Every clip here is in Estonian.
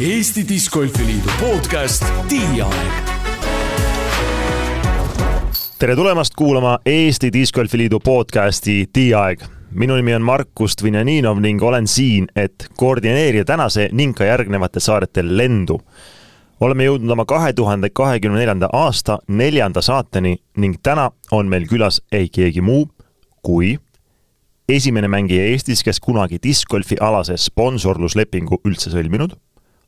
Eesti Discgolfi Liidu podcast Tiiaeg tere tulemast kuulama Eesti Discgolfi Liidu podcasti Tiiaeg. minu nimi on Markus Dvinjaninov ning olen siin, et koordineerida tänase ning ka järgnevate saadete lendu. oleme jõudnud oma kahe tuhande kahekümne neljanda aasta neljanda saateni ning täna on meil külas ei keegi muu kui esimene mängija Eestis, kes kunagi discgolfi alase sponsorluslepingu üldse sõlminud.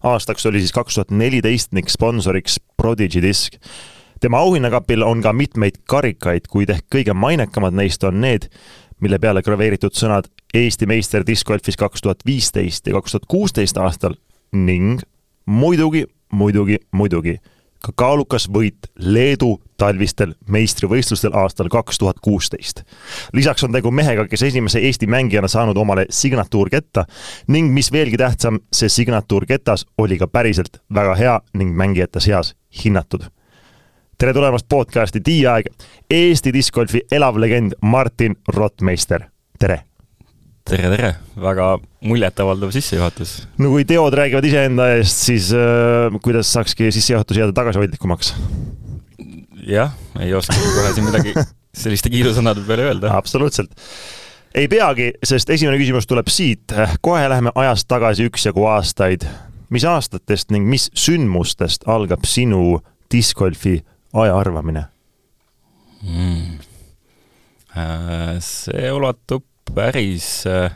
Aastaks oli siis kaks tuhat neliteist ning sponsoriks Prodigy Disc tema auhinnakapil on ka mitmeid karikaid, kuid ehk kõige mainekamad neist on need, mille peale graveeritud sõnad Eesti meister discgolfis kaks tuhat viisteist ja kaks tuhat kuusteist aastal ning muidugi, muidugi, muidugi ka kaalukas võit Leedu talvistel meistrivõistlustel aastal kaks tuhat kuusteist. lisaks on tegu mehega, kes esimese Eesti mängijana saanud omale signatuurketta ning mis veelgi tähtsam, see signatuurketas oli ka päriselt väga hea ning mängijate seas hinnatud tere tulemast podcasti Tiiaeg, Eesti discgolfi elav legend Martin Rottmeister, tere! Tere, tere, väga muljetavaldav sissejuhatus. no kui teod räägivad iseenda eest, siis äh, kuidas saakski sissejuhatus jääda tagasihoidlikumaks? jah, ei oska kohe siin midagi selliste kiidusõnade peale öelda. absoluutselt. ei peagi, sest esimene küsimus tuleb siit. kohe läheme ajas tagasi üksjagu aastaid. mis aastatest ning mis sündmustest algab sinu discgolfi aja arvamine mm.? see ulatub päris, äh,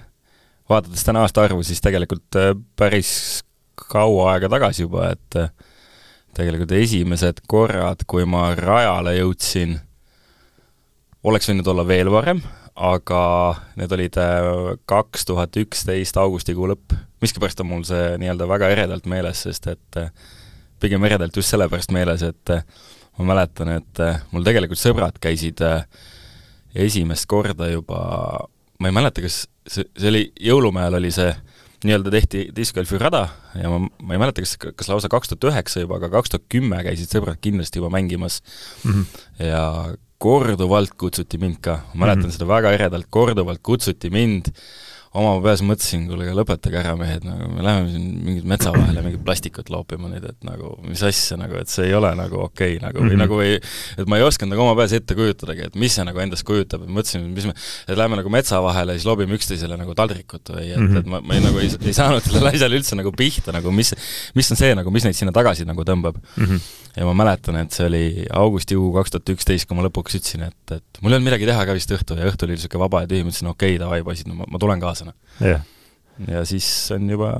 vaadates täna aastaarvu, siis tegelikult äh, päris kaua aega tagasi juba, et tegelikult esimesed korrad, kui ma rajale jõudsin, oleks võinud olla veel varem, aga need olid kaks tuhat üksteist augustikuu lõpp. miskipärast on mul see nii-öelda väga eredalt meeles, sest et pigem eredalt just sellepärast meeles, et ma mäletan, et äh, mul tegelikult sõbrad käisid äh, esimest korda juba, ma ei mäleta, kas see, see oli, jõulumäel oli see, nii-öelda tehti discgolfi rada ja ma, ma ei mäleta, kas, kas lausa kaks tuhat üheksa juba, aga kaks tuhat kümme käisid sõbrad kindlasti juba mängimas mm. -hmm. ja korduvalt kutsuti mind ka, ma mäletan mm -hmm. seda väga eredalt, korduvalt kutsuti mind oma peas mõtlesin, kuule, lõpetage ära, mehed, nagu me läheme siin mingit metsa vahele mingit plastikut loopima nüüd, et nagu mis asja nagu, et see ei ole nagu okei okay, nagu või mm -hmm. nagu ei, et ma ei osanud nagu oma peas ette kujutadagi, et mis see nagu endast kujutab, et mõtlesin, mis me, et lähme nagu metsa vahele ja siis loobime üksteisele nagu taldrikut või et mm, -hmm. et ma, ma ei, nagu ei, ei saanud sellele asjale üldse nagu pihta nagu, mis, mis on see nagu, mis neid sinna tagasi nagu tõmbab mm. -hmm. ja ma mäletan, et see oli augustikuu kaks tuhat üksteist, kui ma lõpuks ütlesin, et, et mul ei olnud midagi teha ka vist õhtu ja õhtu oli niisugune vaba ja tühi, ma ütlesin okei okay,, davai poisid, no ma, ma tulen kaasa noh yeah.. ja siis on juba,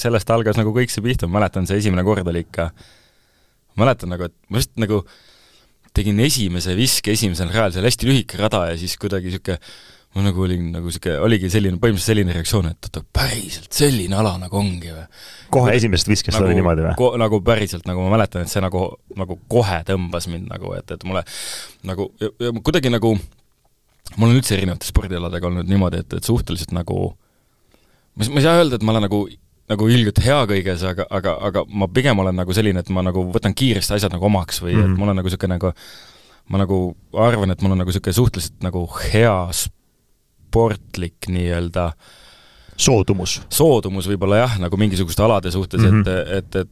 sellest algas nagu kõik see pihta, ma mäletan, see esimene kord oli ikka, mäletan nagu, et ma just nagu tegin esimese viske esimesel rajal, see oli hästi lühike rada ja siis kuidagi niisugune ma nagu olin nagu sihuke, oligi selline, põhimõtteliselt selline reaktsioon, et oota, päriselt selline ala nagu ongi või? kohe esimesest viskest nagu, oli niimoodi või? nagu päriselt, nagu ma mäletan, et see nagu, nagu kohe tõmbas mind nagu, et, et mulle nagu kuidagi nagu mul on üldse erinevate spordialadega olnud niimoodi, et, et suhteliselt nagu ma, ma ei saa öelda, et ma olen nagu nagu ilgelt hea kõiges, aga, aga, aga ma pigem olen nagu selline, et ma nagu võtan kiiresti asjad nagu omaks või mm -hmm. et mhm. mul on nagu niisugune nagu ma nagu arvan, et mul on nagu niisugune suhteliselt nagu hea sportlik nii-öelda soodumus. soodumus võib-olla jah, nagu mingisuguste alade suhtes mm, -hmm. et, et, et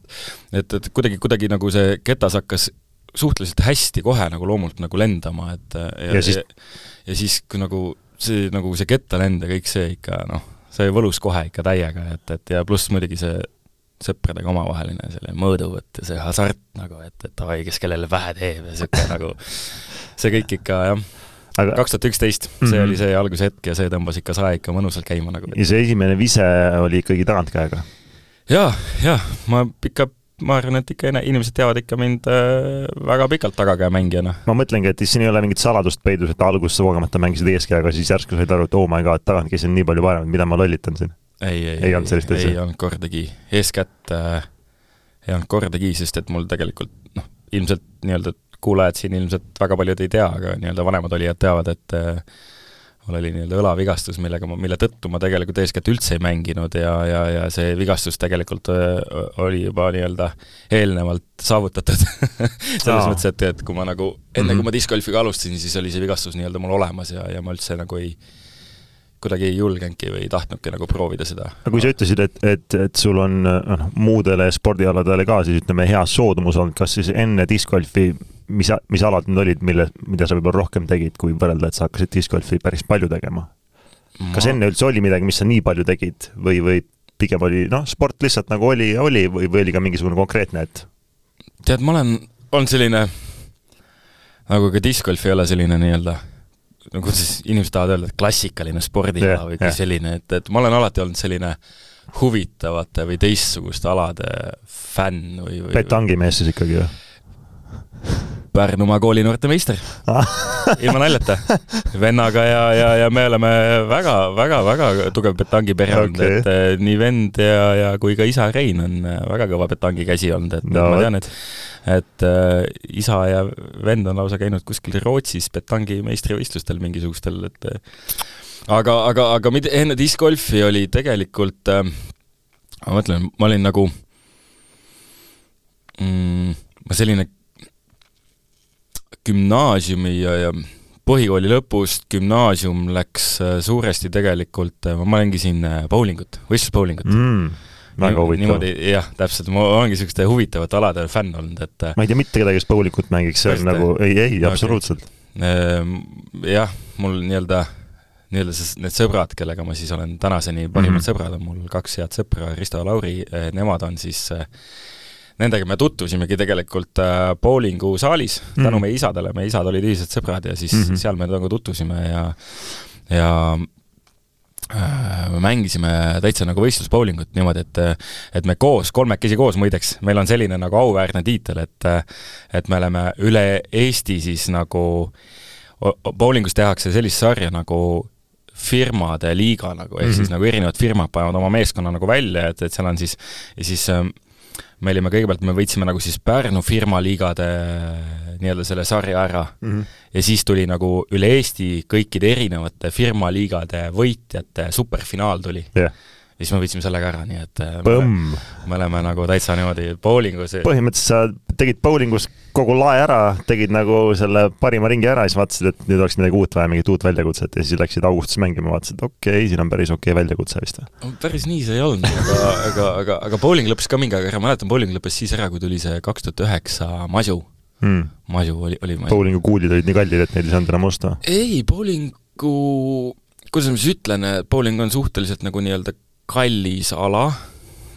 et, et kuidagi, kuidagi nagu see ketas hakkas suhteliselt hästi kohe nagu loomult nagu lendama, et ja, ja siis ja, ja siis, kui nagu see, nagu see kettalend ja kõik see ikka noh, see võlus kohe ikka täiega, et, et ja pluss muidugi see sõpradega omavaheline selle mõõduvõtt ja see hasart nagu, et, et davai, kes kellele pähe teeb ja niisugune nagu see kõik ikka jah, kaks tuhat üksteist, see mm -hmm. oli see algushetk ja see tõmbas ikka sae ikka mõnusalt käima nagu. ja see esimene vise oli ikkagi tagantkäega? jaa, jaa, ma ikka ma arvan, et ikka inimesed teavad ikka mind äh, väga pikalt tagakäemängijana. ma mõtlengi, et siin ei ole mingit saladust peidus, et alguses kogemata mängisid eeskäega, siis järsku said aru, et oh my god, tagantkäsi on nii palju parem, mida ma lollitan siin. ei, ei, ei, ei olnud sellist asja? ei olnud kordagi, eeskätt äh, ei olnud kordagi, sest et mul tegelikult noh, ilmselt nii-öelda kuulajad siin ilmselt väga paljud ei tea, aga nii-öelda vanemad olijad teavad, et äh, mul oli nii-öelda õlavigastus, millega ma, mille tõttu ma tegelikult eeskätt üldse ei mänginud ja, ja, ja see vigastus tegelikult oli juba nii-öelda eelnevalt saavutatud selles mõttes, et, et kui ma nagu, enne mm -hmm. kui ma discgolfiga alustasin, siis oli see vigastus nii-öelda mul olemas ja, ja ma üldse nagu ei kuidagi ei julgenudki või ei tahtnudki nagu proovida seda. aga kui sa ütlesid, et, et, et sul on noh, muudele spordialadele ka siis ütleme, hea soodumus olnud, kas siis enne discgolfi, mis, mis alad need olid, mille, mida sa võib-olla rohkem tegid, kui võrrelda, et sa hakkasid discgolfi päris palju tegema? kas enne üldse oli midagi, mis sa nii palju tegid või, või pigem oli noh, sport lihtsalt nagu oli ja oli või, või oli ka mingisugune konkreetne, et? tead, ma olen, on selline, nagu ka discgolf ei ole selline nii-öelda no kuidas inimesed tahavad öelda, et klassikaline spordiala yeah, või yeah. selline, et, et ma olen alati olnud selline huvitavate või teistsuguste alade fänn või, või petangimees siis ikkagi või? Pärnumaa kooli noortemeister ilma naljata. vennaga ja, ja, ja me oleme väga, väga, väga tugev petangipere olnud okay., et eh, nii vend ja, ja kui ka isa Rein on eh, väga kõva petangikäsi olnud, et no, ma tean, et et äh, isa ja vend on lausa käinud kuskil Rootsis petangi meistrivõistlustel mingisugustel, et aga, aga, aga mida enne discgolfi oli tegelikult äh,, ma mõtlen, ma olin nagu mm, selline gümnaasiumi ja, ja põhikooli lõpust gümnaasium läks äh, suuresti tegelikult, äh, ma mängisin äh, bowlingut, võistlusbowlingut mm,. väga huvitav. niimoodi, jah, täpselt, ma olengi niisuguste huvitavate alade fänn olnud, et ma ei tea mitte kedagi, kes bowlingut mängiks, see on nagu, ei, ei okay., absoluutselt. Ehm, jah, mul nii-öelda nii-öelda siis need sõbrad, kellega ma siis olen tänaseni parimad mm -hmm. sõbrad, on mul kaks head sõpra, Risto ja Lauri, nemad on siis äh, nendega me tutvusimegi tegelikult äh, bowlingu saalis mm. tänu meie isadele, meie isad olid ühised sõbrad ja siis mm -hmm. seal me nagu tutvusime ja ja äh, me mängisime täitsa nagu võistlusbowlingut niimoodi, et et me koos, kolmekesi koos muideks, meil on selline nagu auväärne tiitel, et et me oleme üle Eesti siis nagu, bowlingus tehakse sellist sarja nagu firmade liiga nagu, ehk mm -hmm. siis nagu erinevad firmad panevad oma meeskonna nagu välja, et, et seal on siis, ja siis ähm, me olime kõigepealt, me võitsime nagu siis Pärnu firmaliigade nii-öelda selle sarja ära mm. -hmm. ja siis tuli nagu üle Eesti kõikide erinevate firmaliigade võitjate superfinaal tuli yeah ja siis me võtsime selle ka ära, nii et äh, Põmm. me oleme nagu täitsa niimoodi bowlingus põhimõtteliselt sa tegid bowlingus kogu lae ära, tegid nagu selle parima ringi ära ja siis vaatasid, et nüüd oleks midagi uut vaja, mingit uut väljakutset ja siis läksid augustis mängima, vaatasid, okei okay,, siin on päris okei okay väljakutse vist või? päris nii see ei olnud, aga, aga, aga, aga bowling lõppes ka mingi aeg ära, ma mäletan, bowling lõppes siis ära, kui tuli see kaks tuhat üheksa Masu hmm.. Masu oli, oli bowlingu kuulid olid nii kallid, et neid ei saanud enam osta? ei, bowlingu kuidas ma siis ütlen, bowling on suhteliselt nagu nii-öelda kallis ala,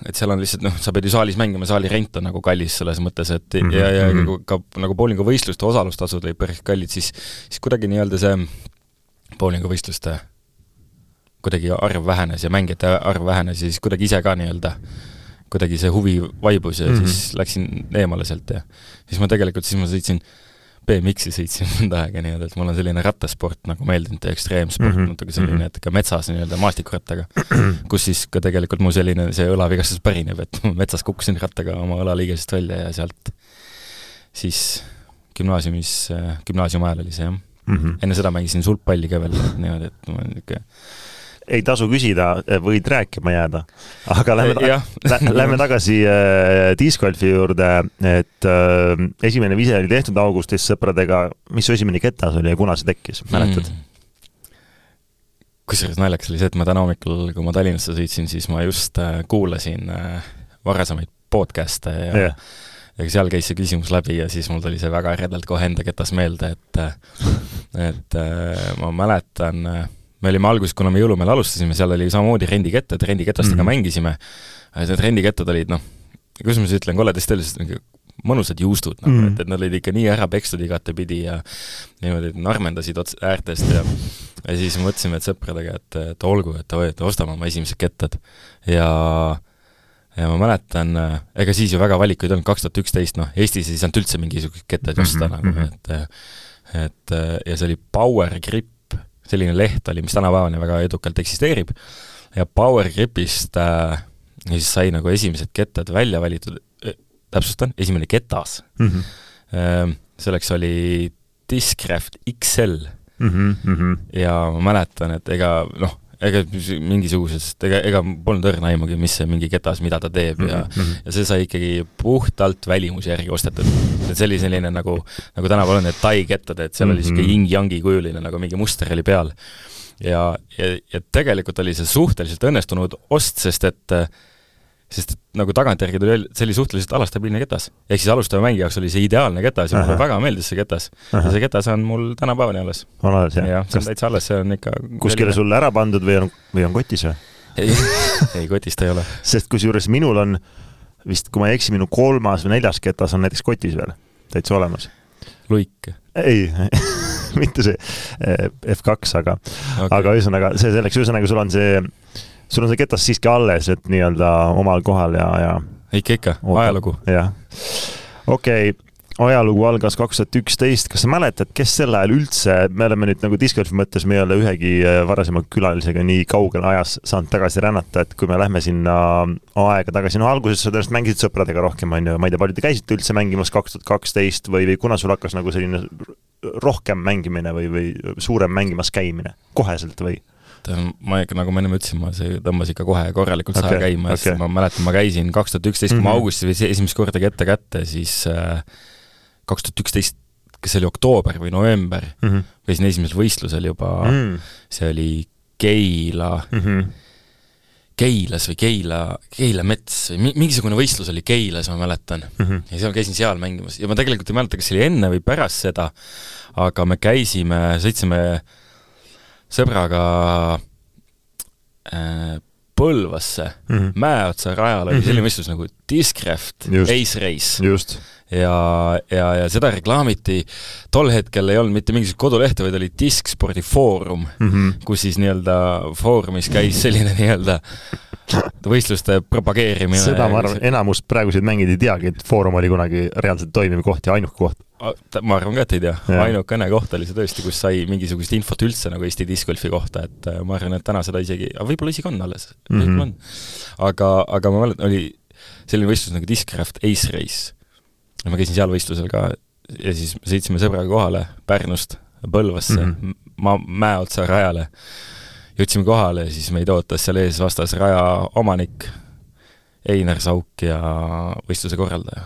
et seal on lihtsalt noh, sa pead ju saalis mängima, saali rent on nagu kallis selles mõttes, et mm -hmm. ja, ja mm -hmm. ka nagu bowlinguvõistluste osalustasud olid päris kallid, siis siis kuidagi nii-öelda see bowlinguvõistluste kuidagi arv vähenes ja mängijate arv vähenes ja siis kuidagi ise ka nii-öelda kuidagi see huvi vaibus ja mm -hmm. siis läksin eemale sealt ja siis ma tegelikult, siis ma sõitsin BMX-i sõitsin mõnda aega nii-öelda, et mul on selline rattasport nagu meeldinud ja ekstreemsport mm, -hmm. natuke selline, mhm. et ka metsas nii-öelda maastikurattaga, kus siis ka tegelikult mu selline see õlavigastus pärineb, et metsas kukkusin rattaga oma õlaliigesest välja ja sealt siis gümnaasiumis, gümnaasiumi ajal oli see jah mm. -hmm. enne seda mängisin sulgpalli ka veel niimoodi, et ma niisugune ei tasu küsida, võid rääkima jääda. aga lähme ta lä, lähme tagasi äh, discgolfi juurde, et äh, esimene vise oli tehtud augustis sõpradega. mis su esimene ketas oli ja kuna see tekkis, mäletad mm.? kusjuures naljakas oli see, et ma täna hommikul, kui ma Tallinnasse sõitsin, siis ma just äh, kuulasin äh, varasemaid podcast'e ja yeah. ja seal käis see küsimus läbi ja siis mul tuli see väga äredalt kohe enda ketas meelde, et et äh, ma mäletan äh, me olime alguses, kuna me jõulumeel alustasime, seal oli samamoodi rendikettad, rendikettastega mm -hmm. mängisime. Need rendikettad olid noh, kuidas ma siis ütlen, koledasti öeldes mingi mõnusad juustud nagu mm, -hmm. et, et nad olid ikka nii ära pekstud igatepidi ja niimoodi narmendasid ots-, äärtest ja ja siis mõtlesime, et sõpradega, et, et olgu, et oi, et ostame oma esimesed kettad. ja ja ma mäletan, ega siis ju väga valikuid ei olnud, kaks tuhat üksteist, noh, Eestis ei saanud üldse mingisuguseid kettaid osta mm -hmm. nagu, et et ja see oli Power Grip selline leht oli, mis tänapäevani väga edukalt eksisteerib, ja Power Gripist äh, siis sai nagu esimesed kettad välja valitud, äh, täpsustan, esimene ketas mm. -hmm. Äh, selleks oli Discraft XL mm. -hmm, mm -hmm. ja ma mäletan, et ega noh, ega mingisugusest, ega, ega polnud õrna aimugi, mis see mingi ketas, mida ta teeb ja mm. -hmm. ja see sai ikkagi puhtalt välimuse järgi ostetud. et see oli selline nagu, nagu tänapäeval on need tai kettad, et seal mm -hmm. oli Mhm. niisugune yin-yangi kujuline nagu mingi muster oli peal. ja, ja, ja tegelikult oli see suhteliselt õnnestunud ost, sest et sest nagu tagantjärgi tuli välja, see oli suhteliselt alastabiilne ketas. ehk siis alustava mängija jaoks oli see ideaalne ketas ja mulle väga meeldis see ketas. ja see ketas on mul tänapäevani alles. on alles jah jah, see on täitsa alles, see on ikka kuskile sulle ära pandud või on, või on kotis või? ei, ei kotis ta ei ole. sest kusjuures minul on vist, kui ma ei eksi, minu kolmas või neljas ketas on näiteks kotis veel, täitsa olemas. luik ei, mitte see eh, F2, aga okay.. aga ühesõnaga see selleks, ühesõnaga sul on see, sul on see ketas siiski alles, et nii-öelda omal kohal ja, ja ikka, ikka, ajalugu. jah. okei okay., ajalugu algas kaks tuhat üksteist, kas sa mäletad, kes sel ajal üldse, me oleme nüüd nagu discgolfi mõttes, me ei ole ühegi äh, varasema külalisega nii kaugele ajas saanud tagasi rännata, et kui me lähme sinna aega tagasi, no alguses sa tõenäoliselt mängisid sõpradega rohkem, on ju, ma ei tea, palju te käisite üldse mängimas kaks tuhat kaksteist või, või kuna sul hakkas nagu selline rohkem mängimine või, või suurem mängimas käimine koheselt või? Ma ikka, nagu ma ennem ütlesin, ma see tõmbas ikka kohe korralikult saja okay, käima ja okei. okay. ma mäletan, ma käisin kaks tuhat üksteist, kui ma Mhm. augustis võtsin esimest korda kette kätte, siis äh, kaks tuhat üksteist, kas see oli oktoober või november, mm. käisin esimesel võistlusel juba mm., -hmm. see oli Keila, Mm -hmm. Keilas või Keila, Keila mets või mi- mingisugune võistlus oli Keilas, ma mäletan. Mm -hmm. ja seal käisin seal mängimas ja ma tegelikult ei mäleta, kas see oli enne või pärast seda, aga me käisime, sõitsime sõbraga äh, Põlvasse Mm -hmm. Mäeotsa rajal oli Mhm. selline võistlus nagu Discraft Just. Ace Race just. ja, ja, ja seda reklaamiti, tol hetkel ei olnud mitte mingisugust kodulehte, vaid oli Diskspordi foorum, Mm -hmm. kus siis nii-öelda foorumis käis selline nii-öelda võistluste propageerimine. seda ma arvan, enamus praeguseid mängijaid ei teagi, et Foorum oli kunagi reaalselt toimiv koht ja ainuke koht. ma arvan ka, et ei tea, ainukene koht oli see tõesti, kus sai mingisugust infot üldse nagu Eesti discgolfi kohta, et äh, ma arvan, et täna seda isegi, võib-olla isegi on alles mm. -hmm. on. aga, aga ma mäletan, oli selline võistlus nagu Discraft Ace Race. ja ma käisin seal võistlusel ka ja siis sõitsime sõbraga kohale Pärnust Põlvasse mm. -hmm. ma Mäeotsa rajale. Jõudsime kohale ja siis meid ootas seal ees vastas raja omanik Einar Sauk ja võistluse korraldaja.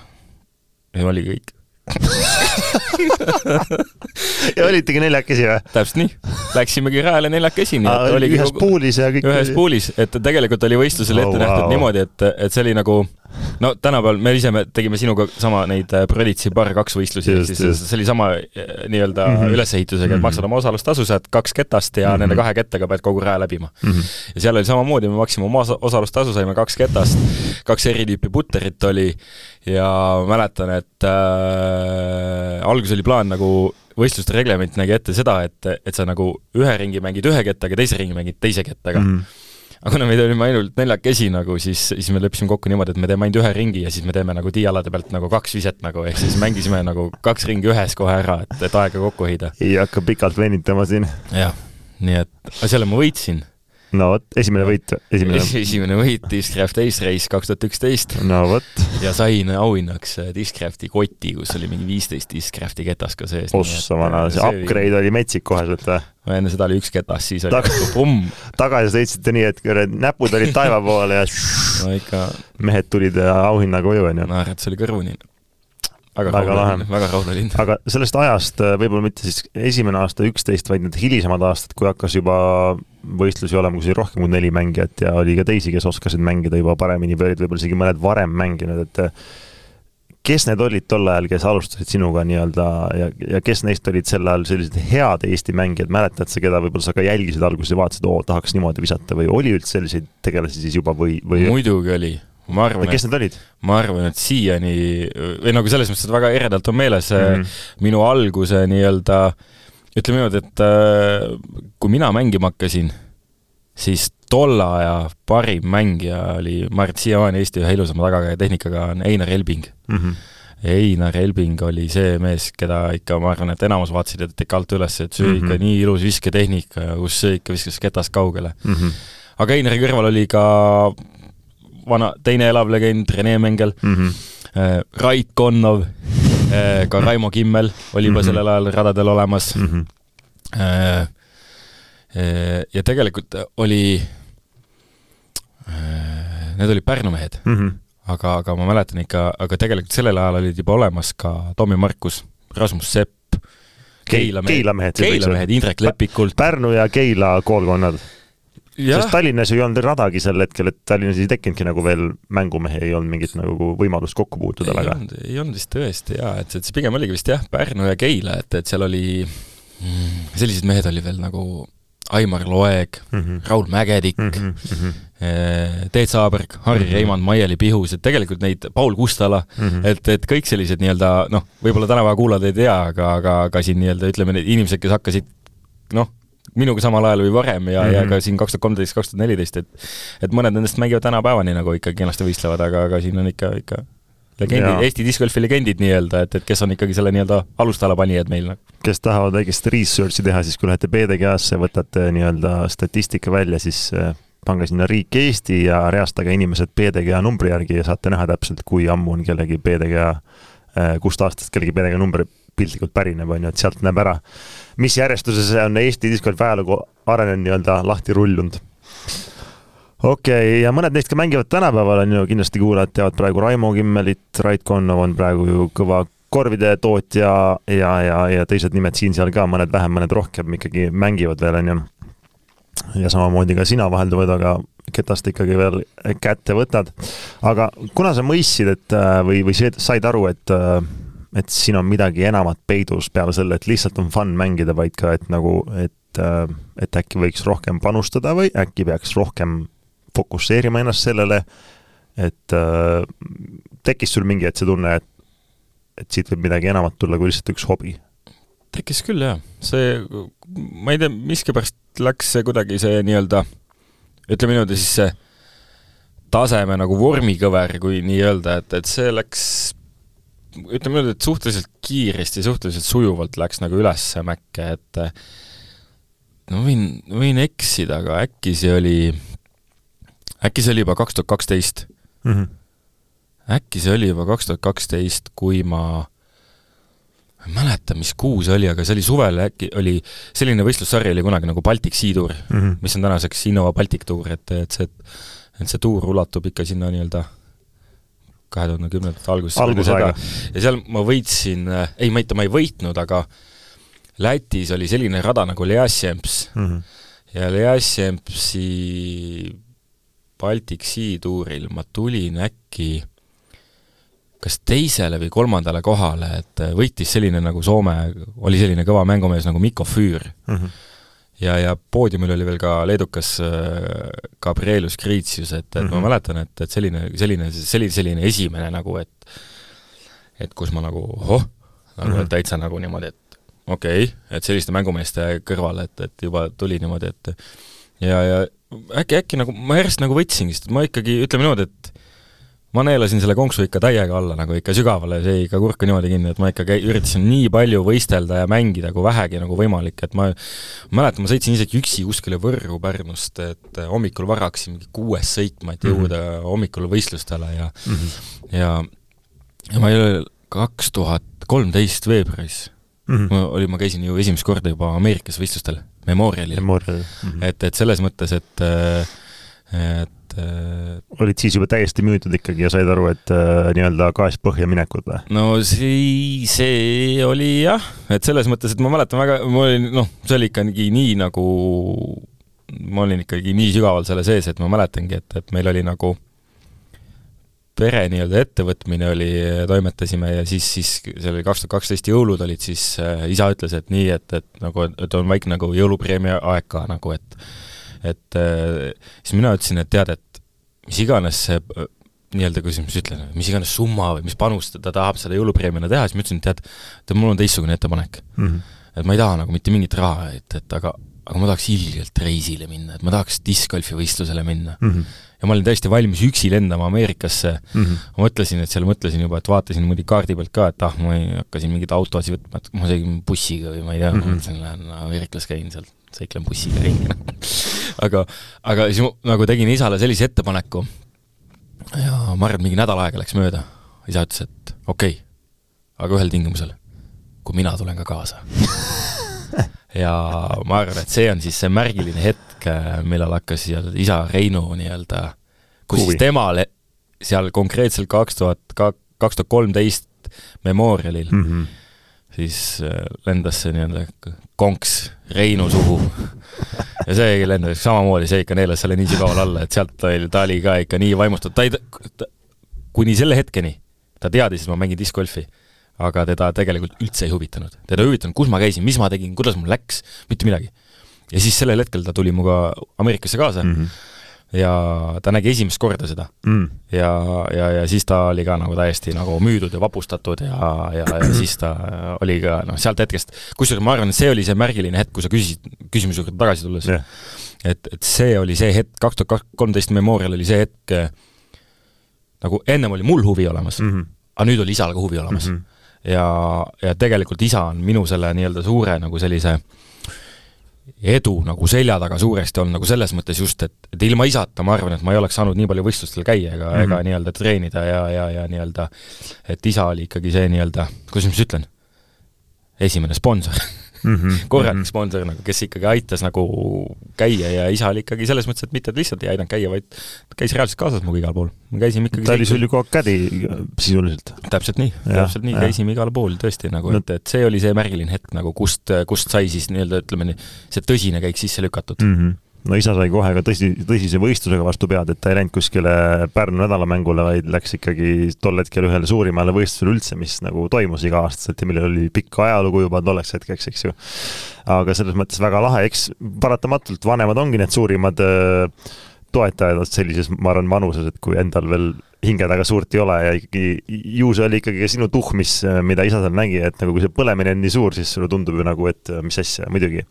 ja oligi kõik. ja olitegi neljakesi või? täpselt nii, läksimegi rajale neljakesi, nii et oligi ühes kogu- puulis ja kõik. ühes puulis, et tegelikult oli võistlusel Oh, ette nähtud wow. niimoodi, et, et see oli nagu no tänapäeval me ise me tegime sinuga sama neid äh, Prolitsi bar kaks võistlusi, ehk siis just. see oli sama äh, nii-öelda mm. -hmm. ülesehitusega, et Mhm. maksad oma osalustasu, saad kaks ketast ja mm. -hmm. nende kahe kettega pead kogu raja läbima. Mhm. ja seal oli samamoodi, me maksime oma osa- osalustasu, saime kaks ketast, kaks eri tüüpi putterit oli ja mäletan, et äh, alguses oli plaan nagu võistluste reglement nägi ette seda, et, et sa nagu ühe ringi mängid ühe kettaga, teise ringi mängid teise kettaga mm. -hmm aga kuna meid olime ainult neljakesi nagu, siis, siis me leppisime kokku niimoodi, et me teeme ainult ühe ringi ja siis me teeme nagu tiialade pealt nagu kaks viset nagu, ehk siis mängisime nagu kaks ringi ühes kohe ära, et, et aega kokku hoida. ei hakka pikalt venitama siin. jah, nii et, selle ma võitsin. No vot, esimene võit, esimene. esimene võit Discraft Ace Race kaks tuhat üksteist no vot, ja sain auhinnaks äh, Discrafti koti, kus oli mingi viisteist Discrafti ketast ka sees. ossa vana, see upgrade oli metsik koheselt või? enne seda oli üks ketas, siis oli Tag- nagu pumm, tagasi sõitsite nii, et kurat, näpud olid taiva poole ja no ikka mehed tulid auhinna koju, onju. naeratas oli kõrvuni. Väga Väga lahe. väga rahul olin. aga sellest ajast äh, võib-olla mitte siis esimene aasta üksteist, vaid need hilisemad aastad, kui hakkas juba võistlusi olema, kus oli rohkem kui neli mängijat ja oli ka teisi, kes oskasid mängida juba paremini või olid võib-olla isegi mõned varem mänginud, et äh, kes need olid tol ajal, kes alustasid sinuga nii-öelda ja, ja kes neist olid sel ajal sellised head Eesti mängijad, mäletad sa, keda võib-olla sa ka jälgisid alguses ja vaatasid, oo, tahaks niimoodi visata või oli üldse selliseid tegelasi siis juba või, või muidugi oli, ma arvan, kes need olid ma arvan, et siiani või nagu selles mõttes, et väga eredalt on meeles mm mm? -hmm. minu alguse nii-öelda, ütleme niimoodi, et äh, kui mina mängima hakkasin, siis tolle aja parim mängija oli, ma arvan, et siiamaani Eesti ühe ilusama tagakäe tehnikaga on Einar Elbing. -hmm. Einar Elbing oli see mees, keda ikka, ma arvan, et enamus vaatasid et ikka alt üles, et see oli Mhm. ikka nii ilus visketehnika ja kus see ikka viskas ketast kaugele. Mm -hmm. aga Einari kõrval oli ka vana, teine elav legend Rene Mengel Mm -hmm. äh,, Rait Konnov äh,, ka Raimo Kimmel oli juba Mhm. sellel ajal radadel olemas Mm -hmm. äh,. ja tegelikult oli, need olid Pärnu mehed mm. -hmm. aga, aga ma mäletan ikka, aga tegelikult sellel ajal olid juba olemas ka Tommy Markus, Rasmus Sepp, Keila mehed, Keila mehed, Indrek Lepikult. Pärnu ja Keila koolkonnad sest Tallinnas ju ei olnud radagi sel hetkel, et Tallinnas ei tekkinudki nagu veel mängumehi, ei olnud mingit nagu võimalust kokku puutuda väga. ei olnud vist tõesti jaa, et, et see pigem oligi vist jah, Pärnu ja Keila, et, et seal oli mm,, sellised mehed oli veel nagu Aimar Loeg mm, -hmm. Raul Mägedik mm, -hmm. Teet Saaberg, Harri mm -hmm. Reimand, Maieli Pihus, et tegelikult neid, Paul Kustala mm, -hmm. et, et kõik sellised nii-öelda noh, võib-olla tänapäeva kuulajad ei tea, aga, aga, aga siin nii-öelda ütleme, need inimesed, kes hakkasid noh, minuga samal ajal või varem ja mm, -hmm. ja mhm. ka siin kaks tuhat kolmteist, kaks tuhat neliteist, et et mõned nendest mängivad tänapäevani nagu ikka kenasti võistlevad, aga, aga siin on ikka, ikka legendid, Eesti discgolfi legendid nii-öelda, et, et kes on ikkagi selle nii-öelda alustala panijad meil. Nagu. kes tahavad väikest research'i teha, siis kui lähete PDGA-sse, võtate nii-öelda statistika välja, siis äh, pange sinna riik Eesti ja reastage inimesed PDGA numbri järgi ja saate näha täpselt, kui ammu on kellegi PDGA, äh, kust aastast kellegi PDGA number piltlikult pärineb, on ju, et sealt näeb ära mis järjestuses on Eesti discgolfi ajalugu arenenud nii-öelda lahti rullunud. okei okay,, ja mõned neist ka mängivad tänapäeval, on ju, kindlasti kuulajad teavad praegu Raimo Kimmelit, Rait Konnov on praegu ju kõva korvide tootja ja, ja, ja teised nimed siin-seal ka, mõned vähem, mõned rohkem ikkagi mängivad veel, on ju. ja samamoodi ka sina vahelduvad, aga ketast ikkagi veel kätte võtad. aga kuna sa mõistsid, et või, või said aru, et et siin on midagi enamat peidus peale selle, et lihtsalt on fun mängida, vaid ka, et nagu, et, äh, et äkki võiks rohkem panustada või äkki peaks rohkem fokusseerima ennast sellele, et äh, tekkis sul mingi hetk see tunne, et, et siit võib midagi enamat tulla kui lihtsalt üks hobi? tekkis küll, jah. see, ma ei tea, miskipärast läks see kuidagi see nii-öelda, ütleme niimoodi siis see taseme nagu vormikõver, kui nii öelda, et, et see läks ütleme niimoodi, et suhteliselt kiiresti, suhteliselt sujuvalt läks nagu üles Mäkke, et no võin, võin eksida, aga äkki see oli, äkki see oli juba kaks tuhat kaksteist. Mhm. äkki see oli juba kaks tuhat kaksteist, kui ma ma ei mäleta, mis kuu see oli, aga see oli suvel, äkki oli, selline võistlussari oli kunagi nagu Baltic Sea Tour mm, -hmm. mis on tänaseks Innova Baltic Tour, et, et see, et see tuur ulatub ikka sinna nii-öelda kahe tuhande kümnendate alguses. algusaega. ja seal ma võitsin, äh, ei, ei, ma ei võitnud, aga Lätis oli selline rada nagu Leasjemps mm -hmm. ja Leasjempsi Baltic Sea tuuril ma tulin äkki kas teisele või kolmandale kohale, et äh, võitis selline nagu Soome, oli selline kõva mängumees nagu Mikko Füür mm. -hmm ja, ja poodiumil oli veel ka leedukas äh, Gabrielus Kriitsius, et, et mm -hmm. ma mhm. mäletan, et, et selline, selline, oli selline esimene nagu, et et kus ma nagu ohoh, nagu mm -hmm. täitsa nagu niimoodi, et okei okay,, et selliste mängumeeste kõrval, et, et juba tuli niimoodi, et ja, ja äkki, äkki nagu ma järjest nagu võtsingi, sest ma ikkagi, ütleme niimoodi, et ma neelasin selle konksu ikka täiega alla nagu ikka sügavale, see ikka kurku niimoodi kinni, et ma ikka käi-, üritasin nii palju võistelda ja mängida kui vähegi nagu võimalik, et ma mäletan, ma sõitsin isegi üksi kuskile Võrru Pärnust, et hommikul vara hakkasin mingi kuues sõitma, et jõuda mm -hmm. hommikul võistlustele ja mm -hmm. ja ja ma ei ole, kaks tuhat kolmteist veebruaris mm -hmm. ma oli, ma käisin ju esimest korda juba Ameerikas võistlustel, Memorialil Memorial. Mm -hmm. et, et selles mõttes, et et et olid siis juba täiesti müüdud ikkagi ja said aru, et äh, nii-öelda gaas põhja minekud või? no see, see oli jah, et selles mõttes, et ma mäletan väga, ma olin noh, see oli ikkagi nii nagu, ma olin ikkagi nii sügaval selle sees, et ma mäletangi, et, et meil oli nagu pere nii-öelda ettevõtmine oli, toimetasime ja siis, siis see oli kaks tuhat kaksteist jõulud olid, siis äh, isa ütles, et nii, et, et nagu, et on väike nagu jõulupreemia aeg ka nagu, et et äh, siis mina ütlesin, et tead, et mis iganes see äh, nii-öelda, ma siis ütlen, mis iganes summa või mis panust ta tahab selle jõulupreemiana teha, siis ma ütlesin, et tead, tead, mul on teistsugune ettepanek mm. -hmm. et ma ei taha nagu mitte mingit raha, et, et aga, aga ma tahaks ilgelt reisile minna, et ma tahaks discgolfi võistlusele minna mm. -hmm. ja ma olin täiesti valmis üksi lendama Ameerikasse mm, -hmm. ma mõtlesin, et seal mõtlesin juba, et vaatasin muidugi kaardi pealt ka, et ah, ma ei hakka siin mingeid autosid võtma, et ma sõin bussiga või ma ei tea mm, -hmm. mõtlesin, lähen Ameerikas käin seal sõiklen bussiga ringi aga, aga siis ma nagu tegin isale sellise ettepaneku ja ma arvan, mingi nädal aega läks mööda. isa ütles, et okei okay,, aga ühel tingimusel, kui mina tulen ka kaasa ja ma arvan, et see on siis see märgiline hetk, millal hakkas isa Reinu nii-öelda, kus Huvi. siis temal seal konkreetselt kaks tuhat, kaks tuhat kolmteist Memorialil mm -hmm. Siis äh, lendas see nii-öelda konks Reinu suhu. ja see lendas samamoodi, see ikka neelas selle nii sügaval alla, et sealt oli, ta oli ka ikka nii vaimustatud, ta ei, ta, kuni selle hetkeni ta teadis, et ma mängin discgolfi, aga teda tegelikult üldse ei huvitanud. teda ei huvitanud, kus ma käisin, mis ma tegin, kuidas mul läks, mitte midagi. ja siis sellel hetkel ta tuli minuga Ameerikasse kaasa mm. -hmm ja ta nägi esimest korda seda mm.. ja, ja, ja siis ta oli ka nagu täiesti nagu müüdud ja vapustatud ja, ja, ja siis ta oli ka noh, sealt hetkest, kusjuures ma arvan, et see oli see märgiline hetk, kui sa küsisid, küsimuse juurde tagasi tulles yeah., et, et see oli see hetk, kaks tuhat kolmteist Memorial oli see hetk, nagu ennem oli mul huvi olemas mm, -hmm. aga nüüd oli isal ka huvi olemas mm. -hmm. ja, ja tegelikult isa on minu selle nii-öelda suure nagu sellise edu nagu selja taga suuresti olnud nagu selles mõttes just, et, et ilma isata ma arvan, et ma ei oleks saanud nii palju võistlustel käia ega mm, -hmm. ega nii-öelda treenida ja, ja, ja nii-öelda, et isa oli ikkagi see nii-öelda, kuidas ma siis ütlen, esimene sponsor mm -hmm. korralik -hmm. sponsor nagu, kes ikkagi aitas nagu käia ja isa oli ikkagi selles mõttes, et mitte lihtsalt ei aidanud käia, vaid käis reaalselt kaasas minuga igal pool. me käisime ikkagi ta oli sul ju kogu aeg kädi sisuliselt. täpselt nii, täpselt nii, käisime igal pool tõesti nagu, et, et see oli see märgiline hetk nagu, kust, kust sai siis nii-öelda ütleme nii, see tõsine käik sisse lükatud mm. -hmm no isa sai kohe ka tõsi, tõsise võistlusega vastu pead, et ta ei läinud kuskile Pärnu nädalamängule, vaid läks ikkagi tol hetkel ühele suurimale võistlusele üldse, mis nagu toimus iga-aastaselt ja millel oli pikk ajalugu juba tolleks hetkeks, eks ju. aga selles mõttes väga lahe, eks paratamatult vanemad ongi need suurimad äh, toetajad sellises, ma arvan, vanuses, et kui endal veel hinge taga suurt ei ole ja ikkagi ju see oli ikkagi sinu tuhh, mis, mida isa seal nägi, et nagu kui see põlemine on nii suur, siis sulle tundub ju nagu, et mis asja, muidugi.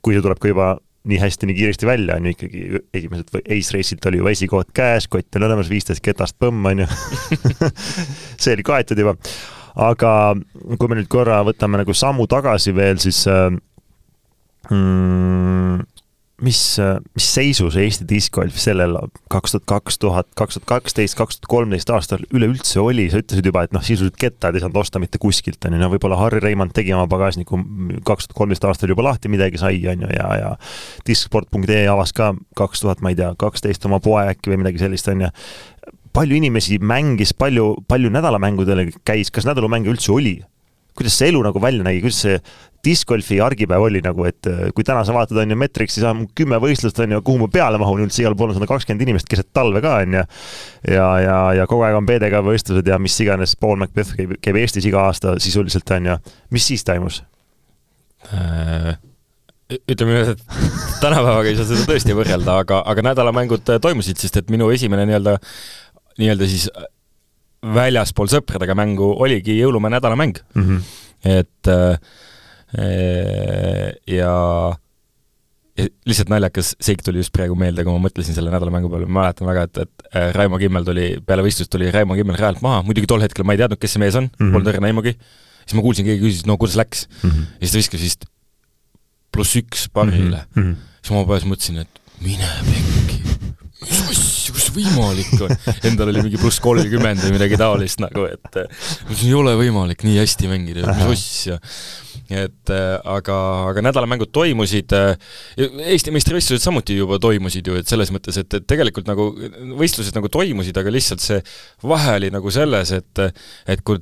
kui see tuleb ka juba nii hästi, nii kiiresti välja, on ju ikkagi esimesed Ace Race'ilt oli juba esikoht käes, kott on olemas, viisteist ketast põmm, on ju see oli kaetud juba. aga kui me nüüd korra võtame nagu sammu tagasi veel, siis äh, mm, mis, mis seisus Eesti diskgolf sellel kaks tuhat kaks tuhat, kaks tuhat kaksteist, kaks tuhat kolmteist aastal üleüldse oli, sa ütlesid juba, et noh, sisuliselt kettad ei saanud osta mitte kuskilt, on ju, no võib-olla Harri Reimand tegi oma pagasniku kaks tuhat kolmteist aastal juba lahti, midagi sai, on ju, ja, ja disksport.ee avas ka kaks tuhat, ma ei tea, kaksteist oma poe äkki või midagi sellist, on ju. palju inimesi mängis, palju, palju nädalamängudele käis, kas nädalamänge üldse oli? kuidas see elu nagu välja nägi, kuidas see discgolfi argipäev oli nagu, et kui täna sa vaatad, on ju, Metrixis on kümme võistlust, on ju, kuhu ma peale mahun üldse, igal pool on sada kakskümmend inimest keset talve ka, on ju. ja, ja, ja kogu aeg on PDK võistlused ja mis iganes, Paul Macbeth käib, käib Eestis iga aasta sisuliselt, on ju. mis siis toimus äh,? ütleme nii, et tänapäevaga ei saa seda tõesti võrrelda, aga, aga nädalamängud toimusid, sest et minu esimene nii-öelda, nii-öelda siis väljaspool sõpradega mängu oligi jõulumäe nädalamäng mm. -hmm. et äh, ja, ja lihtsalt naljakas seik tuli just praegu meelde, kui ma mõtlesin selle nädalamängu peale, ma mäletan väga, et, et Raimo Kimmel tuli, peale võistlust tuli Raimo Kimmel rajalt maha, muidugi tol hetkel ma ei teadnud, kes see mees on mm, -hmm. polnud õrna aimugi, siis ma kuulsin, keegi küsis, no kuidas läks mm. -hmm. ja siis ta viskas vist pluss üks parile mm. -hmm. siis ma peas mõtlesin, et mine pekki, mis asja, kus võimalik on? Endal oli mingi pluss kolmkümmend või midagi taolist nagu, et ei ole võimalik nii hästi mängida, mis asja. et aga, aga nädalamängud toimusid, Eesti meistrivõistlused samuti juba toimusid ju, et selles mõttes, et, et tegelikult nagu võistlused nagu toimusid, aga lihtsalt see vahe oli nagu selles, et et kui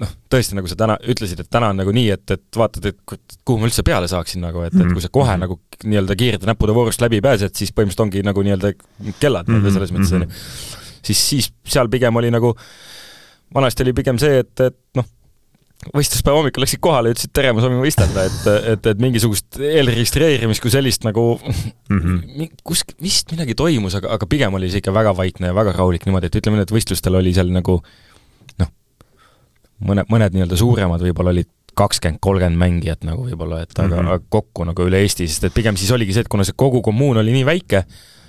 noh, tõesti, nagu sa täna ütlesid, et täna on nagu nii, et, et vaatad, et kuhu ma üldse peale saaksin nagu, et, et kui sa kohe nagu nii-öelda kiirete näppude voorust läbi pääsed, siis põhimõtteliselt ongi nagu nii-öelda kellad nii-öelda selles mõttes, on ju. siis, siis seal pigem oli nagu, vanasti oli pigem see, et, et noh, võistluspäeva hommikul läksid kohale ja ütlesid tere, ma soovin võistelda, et, et, et mingisugust eelregistreerimist kui sellist nagu mm -hmm. kus, vist midagi toimus, aga, aga pigem oli see ikka väga vaikne ja väga rahulik niimoodi, et ütleme nii, et võistlustel oli seal nagu mõne, mõned nii-öelda suuremad võib-olla olid kakskümmend, kolmkümmend mängijat nagu võib-olla, et aga mm -hmm. kokku nagu üle Eesti, sest et pigem siis oligi see, et kuna see kogu kommuun oli nii väike,